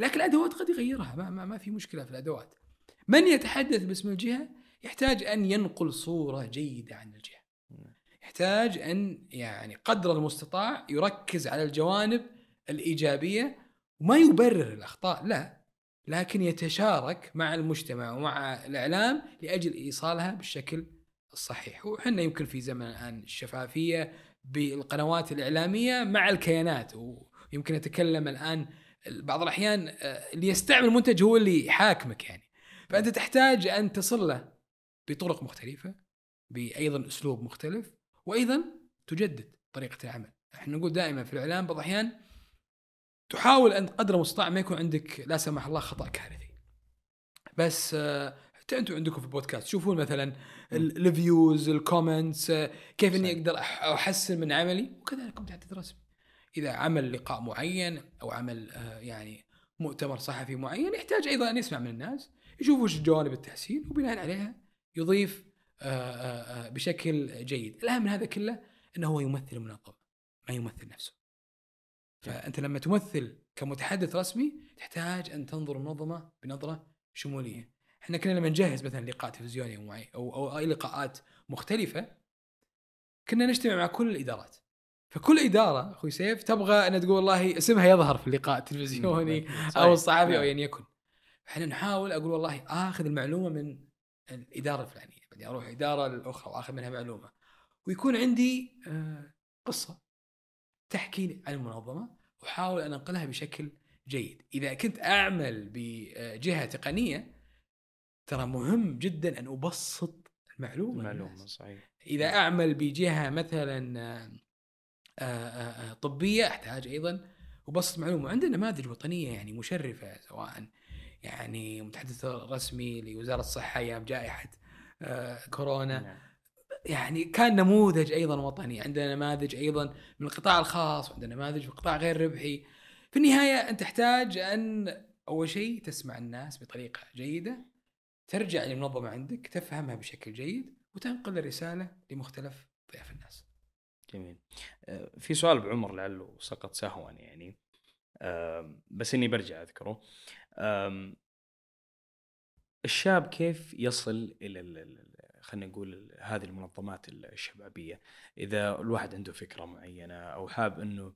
لكن الأدوات قد يغيرها. ما, ما, ما في مشكلة في الأدوات. من يتحدث باسم الجهة؟ يحتاج أن ينقل صورة جيدة عن الجهة. يحتاج أن يعني قدر المستطاع يركز على الجوانب الإيجابية وما يبرر الأخطاء لا. لكن يتشارك مع المجتمع ومع الإعلام لأجل إيصالها بالشكل الصحيح. وحنا يمكن في زمن الآن الشفافية بالقنوات الإعلامية مع الكيانات. ويمكن نتكلم الآن بعض الأحيان آه، اللي يستعمل المنتج هو اللي يحاكمك يعني. فأنت تحتاج أن تصل له بطرق مختلفة بايضا أسلوب مختلف وأيضا تجدد طريقة العمل. إحنا نقول دائما في الإعلام بعض الأحيان تحاول أن قدر المستطاع ما يكون عندك لا سمح الله خطأ كارثي. بس آه، حتى أنتم عندكم في البودكاست تشوفون مثلا ال views ال comments آه، كيف إني أقدر أحسن من عملي وكذلك متحدث رسمي. إذا عمل لقاء معين أو عمل آه، يعني مؤتمر صحفي معين يحتاج أيضا أن يسمع من الناس يشوف وش جوانب التحسين وبناء عليها يضيف بشكل جيد. الأهم من هذا كله إنه هو يمثل المنظمة ما يمثل نفسه. فأنت لما تمثل كمتحدث رسمي تحتاج أن تنظر المنظمه بنظرة شمولية. إحنا كنا لما نجهز مثلا لقاء تلفزيوني أو أو أي لقاءات مختلفة كنا نجتمع مع كل الإدارات. فكل إدارة أخوي سيف تبغى أن تقول والله اسمها يظهر في اللقاء التلفزيوني (laughs) أو الصحفي أو ايا يكن. إحنا نحاول أقول والله آخذ المعلومة من الإدارة الفلانية بعدين أروح إدارة الأخرى وآخذ منها معلومة. ويكون عندي آه، قصة. تحكي عن المنظمة واحاول أن أنقلها بشكل جيد. إذا كنت أعمل بجهة تقنية ترى مهم جدا أن أبسط المعلومة المعلومة صحيح. إذا أعمل بجهة مثلا آه، آه، آه، طبية أحتاج أيضا وبسط معلومة. عندنا نماذج وطنية يعني مشرفة سواء يعني متحدث رسمي لوزارة الصحة أيام جائحة كورونا. نعم. يعني كان نموذج أيضا وطني عندنا نماذج أيضا من القطاع الخاص وعندنا نماذج في القطاع غير ربحي. في النهاية أنت تحتاج أن أول شيء تسمع الناس بطريقة جيدة ترجع للمنظمة عندك تفهمها بشكل جيد وتنقل الرسالة لمختلف ضياف الناس. جميل. آه، في سؤال بعمر لعله سقط سهوا يعني. بس إني برجع أذكره. الشاب كيف يصل إلى خلينا نقول هذه المنظمات الشبابية. إذا الواحد عنده فكرة معينة أو حاب إنه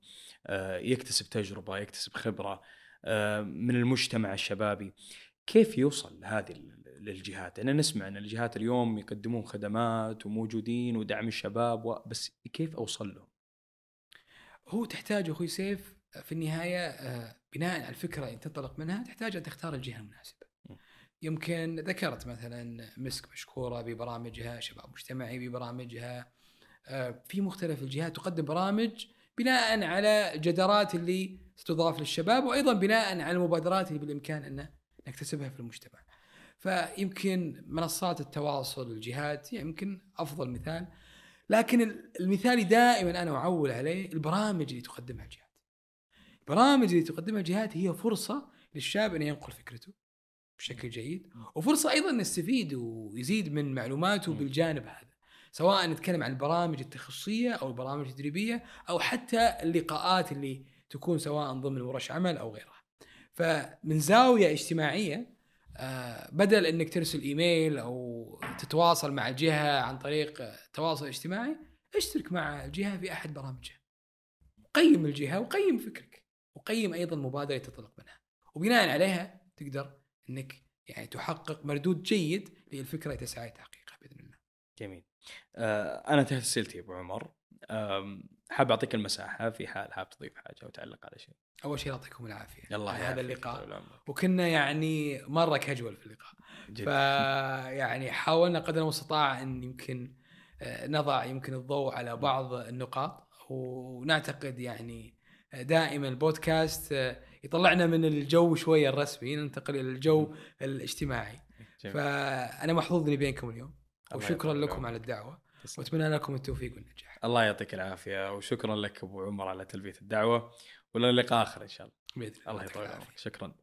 آه، يكتسب تجربة يكتسب خبرة من المجتمع الشبابي كيف يوصل لهذه للجهات؟ أنا نسمع أن الجهات اليوم يقدمون خدمات وموجودين ودعم الشباب بس كيف أوصل لهم؟ هو تحتاج أخوي سيف في النهاية آه، بناء على الفكرة اللي تنطلق منها تحتاج أن تختار الجهة المناسبة. يمكن ذكرت مثلا مسك مشكورة ببرامجها شباب مجتمعي ببرامجها آه، في مختلف الجهات تقدم برامج بناء على الجدارات اللي ستضاف للشباب وأيضا بناء على المبادرات اللي بالإمكان أن نكتسبها في المجتمع. فيمكن منصات التواصل الجهات يمكن أفضل مثال لكن المثالي دائما أنا أعول عليه البرامج اللي تقدمها الجهات. البرامج اللي تقدمها الجهات هي فرصة للشاب انه ينقل فكرته بشكل جيد وفرصة أيضا انه يستفيد ويزيد من معلوماته. بالجانب هذا. سواء نتكلم عن البرامج التخصصية أو البرامج التدريبية أو حتى اللقاءات اللي تكون سواء ضمن ورش عمل أو غيرها. فمن زاوية اجتماعية آه، بدل إنك ترسل إيميل أو تتواصل مع الجهه عن طريق تواصل اجتماعي اشترك مع الجهه في أحد برامجها. قيم الجهة وقيم فكرك وقيم أيضا مبادرة تنطلق منها وبناء عليها تقدر إنك يعني تحقق مردود جيد للفكرة اللي تسعى لتحقيقها بإذن الله. جميل آه أنا انتهت اسئلتي أبو عمر حاب أعطيك المساحة في حال حاب تضيف حاجة أو تعلق على شيء أول شيء يعطيكم العافية الله هذا اللقاء. وكنا يعني مرة كاجوال في اللقاء جد. ف يعني حاولنا قدر المستطاع أن يمكن آه، نضع يمكن الضوء على بعض النقاط ونعتقد يعني دائما البودكاست آه، يطلعنا من الجو شوية الرسمي ننتقل إلى الجو الاجتماعي جميل. فأنا محظوظ إني بينكم اليوم الله وشكرا لكم. على الدعوة. وأتمنى لكم التوفيق والنجاح الله يعطيك العافية وشكرا لك أبو عمر على تلبية الدعوة ولنا لقاء آخر إن شاء الله بإذن الله يعطيك يطول. عمرك شكرا